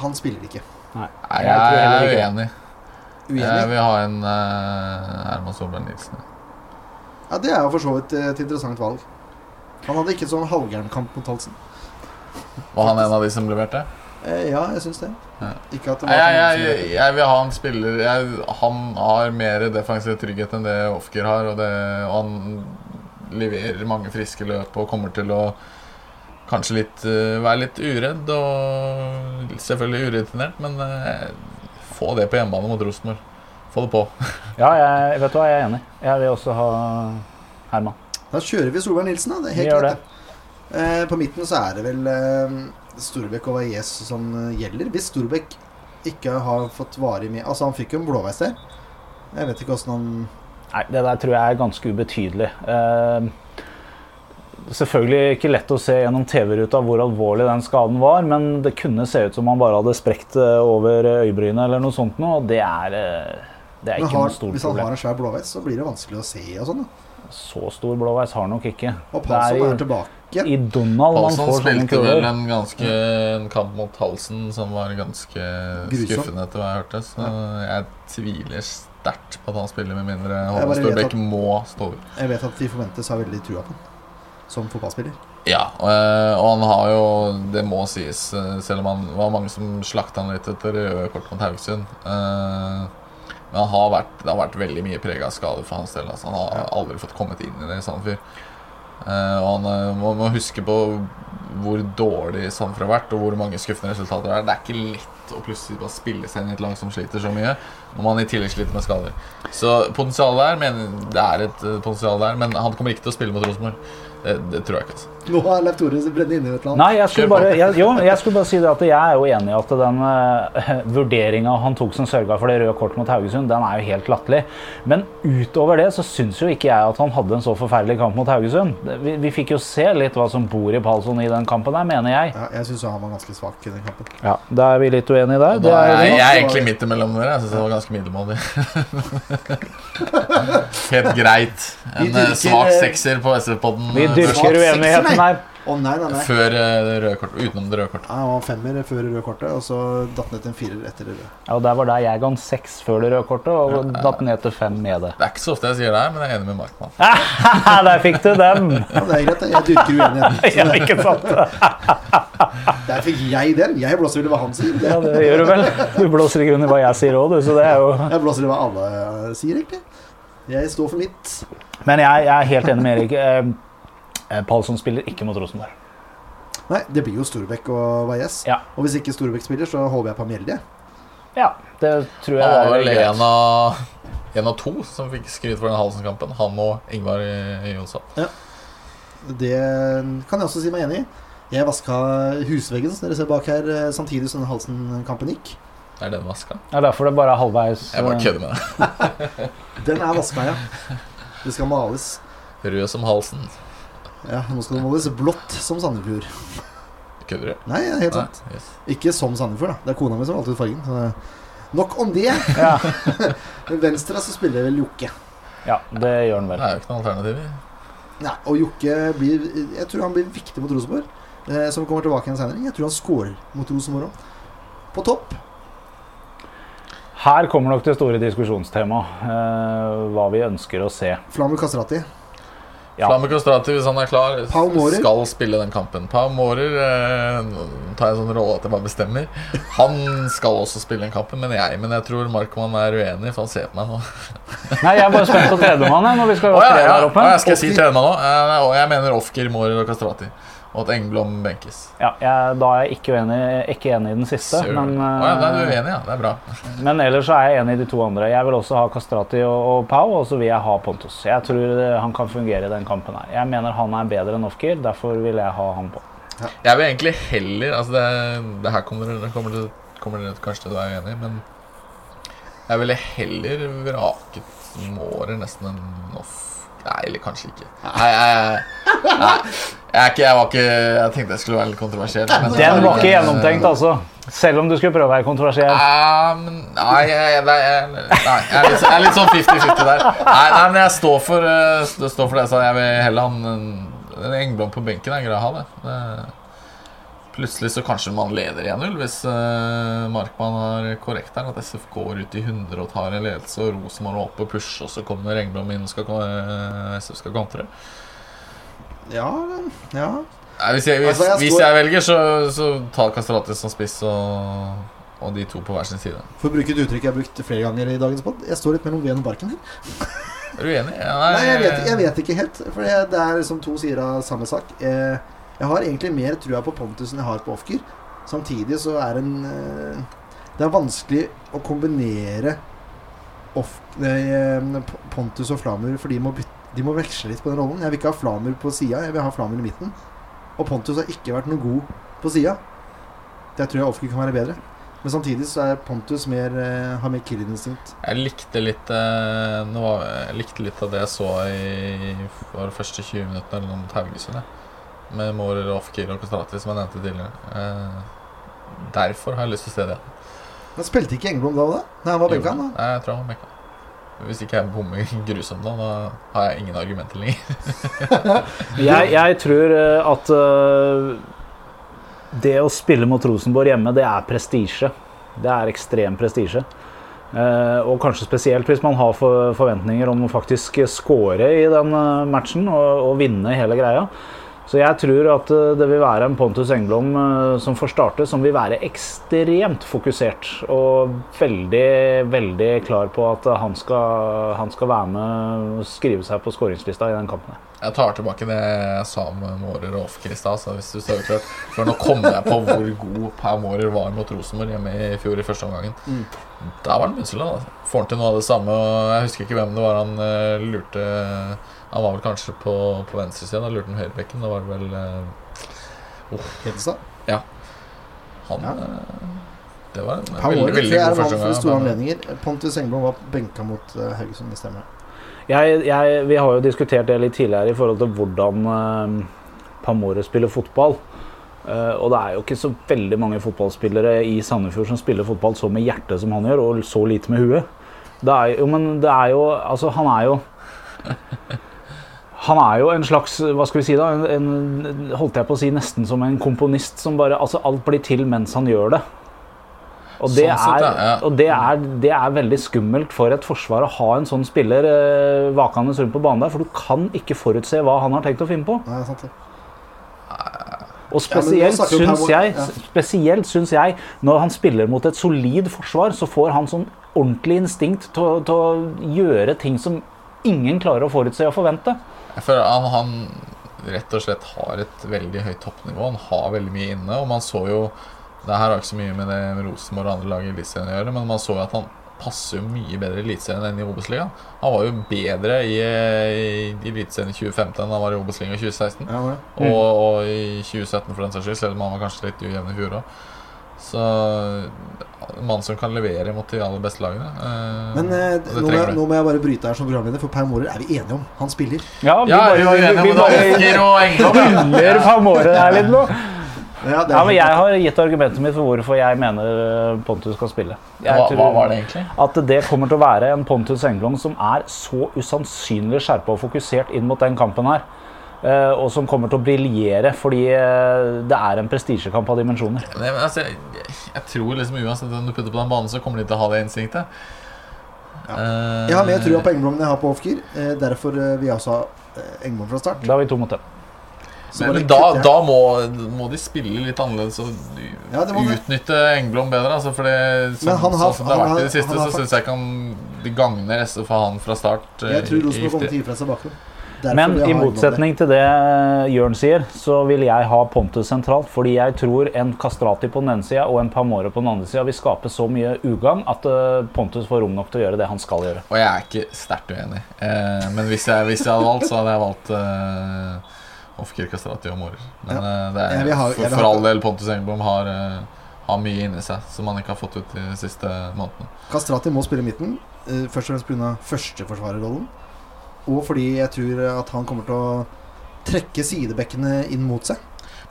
Han spiller ikke. Nei, Jeg jeg, jeg, er uenig. uenig. Jeg vil ha en uh, Herman Solberg Nilsen. Ja, det er jo for så vidt eh, et interessant valg. Han hadde ikke sånn halvgæren kamp mot Halsen. Var han en av de som leverte? Eh, ja, jeg syns det. Ja. Ikke at det var Jeg, jeg, jeg, jeg vil ha en spiller jeg, Han har mer defensiv trygghet enn det Ofker har. Og, det, og han leverer mange friske løp og kommer til å kanskje litt, eh, være litt uredd og selvfølgelig urutinert, men eh, få det på hjemmebane mot Rosenborg. Få det på. [LAUGHS] Ja, jeg, vet du hva, jeg er enig. Jeg vil også ha Herman. Da kjører vi Solberg Nilsen, da. Det er helt klart. Eh, på midten så er det vel eh, Storbekk og Valles som eh, gjelder. Hvis Storbekk ikke har fått varig med Altså, han fikk jo en blåveis der. Jeg vet ikke åssen han Nei, det der tror jeg er ganske ubetydelig. Eh, selvfølgelig ikke lett å se gjennom TV-ruta hvor alvorlig den skaden var, men det kunne se ut som han bare hadde sprekt eh, over øyebrynet eller noe sånt noe, og det er, eh, det er ikke har, noe stort problem. Hvis han har en svær blåveis, så blir det vanskelig å se og sånn. da. Så stor blåveis har han nok ikke. Og Palsson er er tilbake. i, Donald Donald man spilte vel en ganske En kamp mot halsen som var ganske Grusom. skuffende, etter hva jeg hørte. Så jeg tviler sterkt på at han spiller, med mindre Håvard Storbekk må stå over. Jeg vet at de forventes å ha veldig trua på han som fotballspiller. Ja, og, eh, og han har jo Det må sies, eh, selv om han var mange som slakta han litt etter røde kort mot Haugesund. Eh, Men han har vært, det har vært veldig mye prega av skader for hans del. Altså. Han har aldri fått kommet inn i det i Sandefjord. Og han må, må huske på hvor dårlig Sandefjord har vært, og hvor mange skuffende resultater det er. Det er ikke lett å plutselig bare spille seg inn i et lag som sliter så mye, når man i tillegg sliter med skader. Så potensialet der, men det er et eh, potensial der, men han kommer ikke til å spille mot Rosenborg. Det, det tror jeg ikke. altså Nå har Leif Tore brent inne i et eller annet. Nei, jeg skulle, bare, jeg, jo, jeg skulle bare si det at jeg er jo enig i at den uh, vurderinga han tok som sørga for det røde kortet mot Haugesund, den er jo helt latterlig. Men utover det så syns jo ikke jeg at han hadde en så forferdelig kamp mot Haugesund. Vi, vi fikk jo se litt hva som bor i Palsson i den kampen der, mener jeg. Ja, jeg syns han var ganske svak i den kampen. Ja, Da er vi litt uenige der. Da, er, jeg, jeg er egentlig midt imellom dere. Jeg syns det var ganske middelmådig. [LAUGHS] Helt greit. En eh, svak eh, sekser på SV-podden. vi eh, dyrker uenigheten her. Oh, nei, nei, nei. før eh, det røde kortet. Utenom det røde kortet. Ja, han var femmer før det røde kortet, og så datt ned til en firer etter det røde. Ja, og Der var der jeg ga en seks før det røde kortet, og datt ned til fem med det. Det er ikke så ofte jeg sier det her, men jeg er enig med Markmann. [LAUGHS] der fikk du den! Ja, det er greit, jeg dyrker uenigheten. [LAUGHS] Ja, ikke sant? [LAUGHS] Der fikk jeg den. Jeg blåser vel i hva han sier. Ja, Det. det gjør du vel. Du blåser i under i hva jeg sier òg, du, så det er jo Jeg blåser i hva alle eh, sier, egentlig. Jeg står for mitt. Men jeg, jeg er helt enig med Erik. Eh, Palsson spiller ikke mot Rosenborg. Nei, det blir jo Storbekk og Valles. Ja. Og hvis ikke Storbekk spiller, så håper jeg på Mjelde. Ja, det tror jeg Han var er vel greit. en av, en av to som fikk skryt for den Halsen-kampen. Han og Ingvar Jonsson. Jonsson. Det kan jeg også si meg enig i. Jeg vaska husveggen som dere ser bak her, eh, samtidig som den Halsen-kampen gikk. Er den vaska? Er derfor det bare er halvveis. Jeg bare eh, kødder med [LAUGHS] deg. Den er vaska, ja. Det skal males. Rød som halsen. Ja, Nå skal det måles blått som Sandefjord. Kødder du? Nei, det er helt sant. Nei, yes. Ikke som Sandefjord, da. Det er kona mi som valgte ut fargen. Så nok om det. Ja. [LAUGHS] Men Venstre så spiller vel Jokke. ja, det gjør han vel. Det er jo ikke noe alternativ. Nei, og Jokke blir Jeg tror han blir viktig mot Rosenborg. Eh, som kommer tilbake igjen senere. Jeg tror han scorer mot Rosenborg òg. På topp. Her kommer nok det store diskusjonstemaet. eh, hva vi ønsker å se. Flamur Kastrati. Ja. Flamme Kostrati, hvis han er klar, skal spille den kampen. Pau Mårer eh, tar jeg en sånn rolle at jeg bare bestemmer. Han skal også spille den kampen, men jeg. Men jeg tror Markmann er uenig, for han ser på meg nå. Nei, jeg er bare spent på tredjemann jeg, når vi skal oh, ja, tre ja, her oppe. Oh, jeg skal si tredjemann nå. Eh, og jeg mener Ofker, Mårer og Kastrati. Og at Engblom benkes. Ja, jeg, da er jeg ikke enig, ikke enig i den siste, Sure. men, oh, ja, da er du eh, uenig, ja. Det er bra. men ellers så er jeg enig i de to andre. Jeg vil også ha Kastrati og, og Pau, og så vil jeg ha Pontus. Jeg tror eh, han kan fungere i den kampen her. Jeg mener han er bedre enn Ofkir, derfor vil jeg ha han på. Jeg vil egentlig heller Altså, det, det her kommer det kommer, kommer kanskje til å være enig men jeg ville heller vraket Mårer nesten enn Off. Nei, eller kanskje ikke. Nei, jeg, jeg, nei, jeg, ikke, jeg var ikke Jeg tenkte jeg skulle være litt kontroversiell. men- Den var ikke gjennomtenkt, altså. Selv om du skulle prøve å være kontroversiell. Um, men Nei, jeg, nei, jeg, nei, er litt, jeg er litt sånn 50-50 der. Nei, nei, men jeg står for, eh, står for det jeg sa. Jeg vil heller ha en, en Engblom på benken. Jeg å ha det. det. Plutselig så kanskje man leder 1-0 hvis uh, Markmann har korrekt her. At SF går ut i 100 og tar en ledelse, og Rosenborg er opp og pusher, og så kommer Engblom inn og skal, uh, SF skal kontre. Ja, ja. Nei, hvis, jeg, hvis, Altså, jeg hvis jeg velger, så, så tar Kastratis som spiss og, og de to på hver sin side. For å bruke et uttrykk jeg har brukt flere ganger i dagens pod. Jeg står litt mellom veden og barken her. Er du enig? Ja, Nei, jeg vet, jeg vet ikke helt. For det, det er liksom to sider av samme sak. Eh, jeg har egentlig mer trua på Pontus enn jeg har på Ofker. Samtidig så er en eh, Det er vanskelig å kombinere off, nei, eh, Pontus og Flamur, for de må, de må veksle litt på den rollen. Jeg vil ikke ha Flamur på sida, jeg vil ha Flamur i midten. Og Pontus har ikke vært noe god på sida. Der tror jeg Ofker kan være bedre. Men samtidig så er Pontus mer, eh, har mer killerinstinkt. Jeg likte litt Jeg likte litt av det jeg så i de første 20 minuttene eller noe mot Haugesund. jeg. Med Mårer, Ofkir og Kastrati, som jeg nevnte tidligere. Eh, derfor har jeg lyst til å se det. Men spilte ikke Engblom da da? Nei, han var benka, da. Nei, jeg tror han var benka. Hvis ikke jeg bommer [LAUGHS] grusomt nå, da har jeg ingen argumenter lenger. [LAUGHS] Jeg, jeg tror eh, at uh, det å spille mot Rosenborg hjemme, det er prestisje. Det er ekstrem prestisje. Uh, og kanskje spesielt hvis man har for, forventninger om å faktisk score i den matchen og, og vinne hele greia. Så jeg tror at eh, det vil være en Pontus Engblom eh, som får starte, som vil være ekstremt fokusert og veldig, veldig klar på at han skal, han skal være med og skrive seg på skåringslista i den kampen. Jeg tar tilbake det jeg sa om Mårer og Ofker i stad. hvis du står klart. For nå kom jeg på hvor god Per Mårer var mot Rosenborg hjemme i fjor i første omgangen. Da var han. Altså. Får han til noe av det samme. og Jeg husker ikke hvem det var han eh, lurte Han var vel kanskje på, på venstresida. Da lurte han høyrebekken. Da var det vel uh, Hedenstad. han Ja. eh, Det var en Per veldig, veldig er god en første gang. store anledninger. Pontus Engblom var benka mot uh, Haugesund, det stemmer. Jeg, jeg, vi har jo diskutert det litt tidligere i forhold til hvordan uh, Pamore spiller fotball. Uh, og det er jo ikke så veldig mange fotballspillere i Sandefjord som spiller fotball så med hjertet som han gjør, og så lite med huet. Det er jo, men det er jo Altså, han er jo Han er jo en slags Hva skal vi si, da? En, en, holdt jeg på å si nesten som en komponist som bare Altså, alt blir til mens han gjør det. Og det, Sånn er, ja, ja. og det, er, det er veldig skummelt for et forsvar å ha en sånn spiller eh, vakende rundt på banen der, for du kan ikke forutse hva han har tenkt å finne på. Nei, sant det. Og spesielt ja, syns jeg, spesielt syns jeg når han spiller mot et solid forsvar, så får han sånn ordentlig instinkt til å- til å gjøre ting som ingen klarer å forutse og forvente. Jeg føler han, han rett og slett har et veldig høyt toppnivå. Han har veldig mye inne. Og man så jo Det her har ikke så mye med det Rosenborg og andre lag i Eliteserien å gjøre, men man så jo at han passer jo mye bedre i Eliteserien enn i Obos-ligaen. Han var jo bedre i, i Eliteserien i 2015 enn han var i Obos-ligaen i 2016. Ja. Mm. Og, og i 2017 for den saks skyld, selv om han var kanskje litt ujevn i fjor òg. Så mann som kan levere mot de aller beste lagene. eh, Men eh, nå, må jeg, nå må jeg bare bryte her som programleder, for Per Mårer er vi enige om. Han spiller. Ja, vi Ja, bare, vi vi, vi, bare hyller hyller Pamore her litt nå. Ja, det er Ja, men jeg har gitt argumentet mitt for hvorfor jeg mener eh, Pontus skal spille. Jeg Hva, hva var det egentlig? At det kommer til å være en Pontus Engblom som er så usannsynlig skjerpa og fokusert inn mot den kampen her. Eh, Og som kommer til å briljere fordi eh, det er en prestisjekamp av dimensjoner. Nei, men altså, jeg, jeg tror liksom uansett om du putter på den banen, så kommer de til å ha det instinktet. Ja. Uh, Jeg har mer trua på Engblom enn jeg har på Ofker. Eh, derfor eh, vil jeg også ha eh, Engblom fra start. Da har vi to mot dem. Men, men da, da må, må de spille litt annerledes og Ja, det må det. utnytte Engblom bedre. Altså, for det, Men han har- sånn som det har vært i det siste, har så syns jeg ikke han det gagner SF for han fra start. eh, Jeg tror Rosenborg kommer til å gi fra seg bakrom. Derfor Men i motsetning til det Jørn sier, så vil jeg ha Pontus sentralt. Fordi jeg tror en Kastrati på den ene sida og en Pamore på den andre sida vil skape så mye ugagn at eh, Pontus får rom nok til å gjøre det han skal gjøre. Og jeg er ikke sterkt uenig. Eh, men hvis jeg, hvis jeg hadde valgt, så hadde jeg valgt eh, Ofkir Kastrati og Mårer. Men eh, det er, ha- jeg for, for all del Pontus Engblom har, eh, har mye inni seg som han ikke har fått ut de siste månedene. Kastrati må spille midten, eh, først og fremst pga. førsteforsvarerrollen. Og fordi jeg tror at han kommer til å trekke sidebekkene inn mot seg.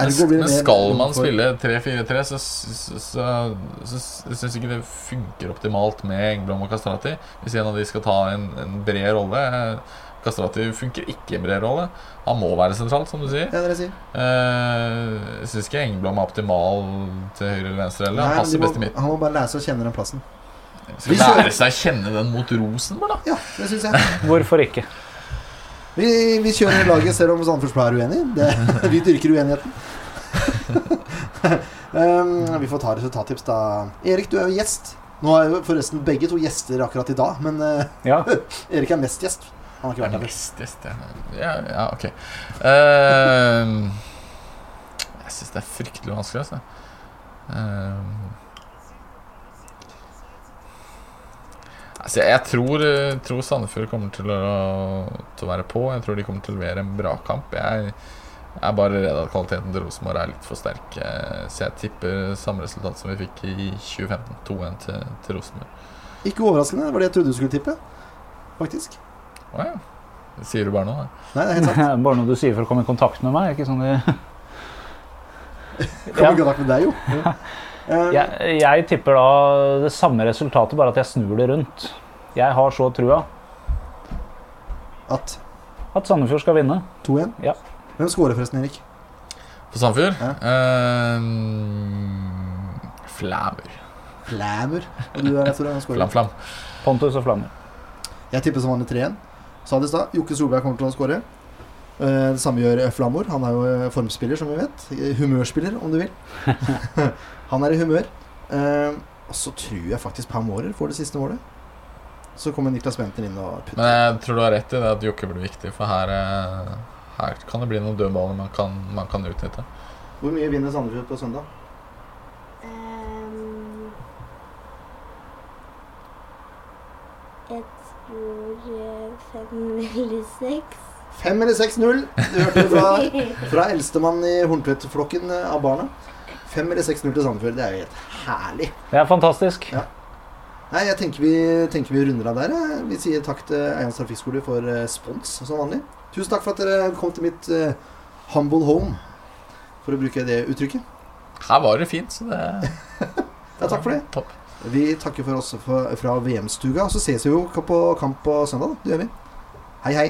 Ergo blir det men skal man for- spille 3-4-3, så, så, så, så, syns jeg ikke det funker optimalt med Engblom og Kastrati. Hvis en av de skal ta en, en bred rolle. eh, Kastrati funker ikke i bred rolle. Han må være sentralt, som du sier. Ja, dere sier. Eh, Jeg syns ikke Engblom er optimal til høyre eller venstre. Eller. Nei, Han passer må, best i midten. han må bare lære seg å kjenne den plassen. Skal lære seg å kjenne den mot Rosenborg, da. Ja, det syns jeg. Hvorfor ikke? Vi, vi kjører laget selv om Sandefjords Blad er uenig. Det, [LAUGHS] vi dyrker uenigheten. um, [LAUGHS] vi får ta resultattips, da. Erik, du er jo gjest. Nå er jo forresten begge to gjester akkurat i dag, men uh, Ja, [LAUGHS] Erik er mest gjest. Han har ikke vært her før. Ja. ja. Ok. Uh, jeg syns det er fryktelig vanskelig, altså. Eh, altså, jeg tror, eh, tror Sandefjord kommer til å, til å være på. Jeg tror de kommer til å levere en bra kamp. Jeg er bare redd at kvaliteten til Rosenborg er litt for sterk. eh, Så jeg tipper samme resultat som vi fikk i 2015. 2-1 til, til Rosenborg. Ikke overraskende. Det var det jeg trodde du skulle tippe. Faktisk. Å ja. Det sier du bare nå, da. Nei, det er helt sant. [LAUGHS] Bare noe du sier for å komme i kontakt med meg. Ikke sånn det- [LAUGHS] Kommer i kontakt med deg, jo. [LAUGHS] Jeg, jeg tipper da det samme resultatet, bare at jeg snur det rundt. Jeg har så trua At at Sandefjord skal vinne. 2-1. Ja. Hvem scorer forresten, Erik? På Sandefjord? Ja. Uh, Flæver. Flæmur. Og du er rett og scorer? Flam, flam. Pontus og Flammer. Jeg tipper som vanlig 3-1. Sa det i stad. Jokke Solberg kommer til å skåre. Eh, Det samme gjør Flamor. Han er jo eh, formspiller, som vi vet. Eh, Humørspiller, om du vil. [LAUGHS] han er i humør. Uh, Og så tror jeg faktisk Pamorer får det siste målet. Så kommer Niklas Bentner inn og putter. Men jeg tror du har rett i det at Jokke blir viktig, for her, eh, her kan det bli noen dødballer man kan, man kan utnytte. Hvor mye vinner Sandefjord på søndag? Um, jeg tror fem eller seks. Fem eller 6-0. Du hørte det fra, fra eldstemann i Horntvedt-flokken eh, av barna. Fem eller 6-0 til Sandefjord. Det er jo helt herlig. Det er fantastisk. Ja. Nei, jeg tenker vi, tenker vi runder av der. Vi sier takk til Eians Trafikkskole for eh, spons, som vanlig. Tusen takk for at dere kom til mitt uh, humble home, for å bruke det uttrykket. Her var det fint, så det [LAUGHS] Ja, takk for det. Topp. Vi takker for oss fra, fra VM-stuga, så ses vi jo på kamp på søndag. da. Det gjør vi. Hei, hei.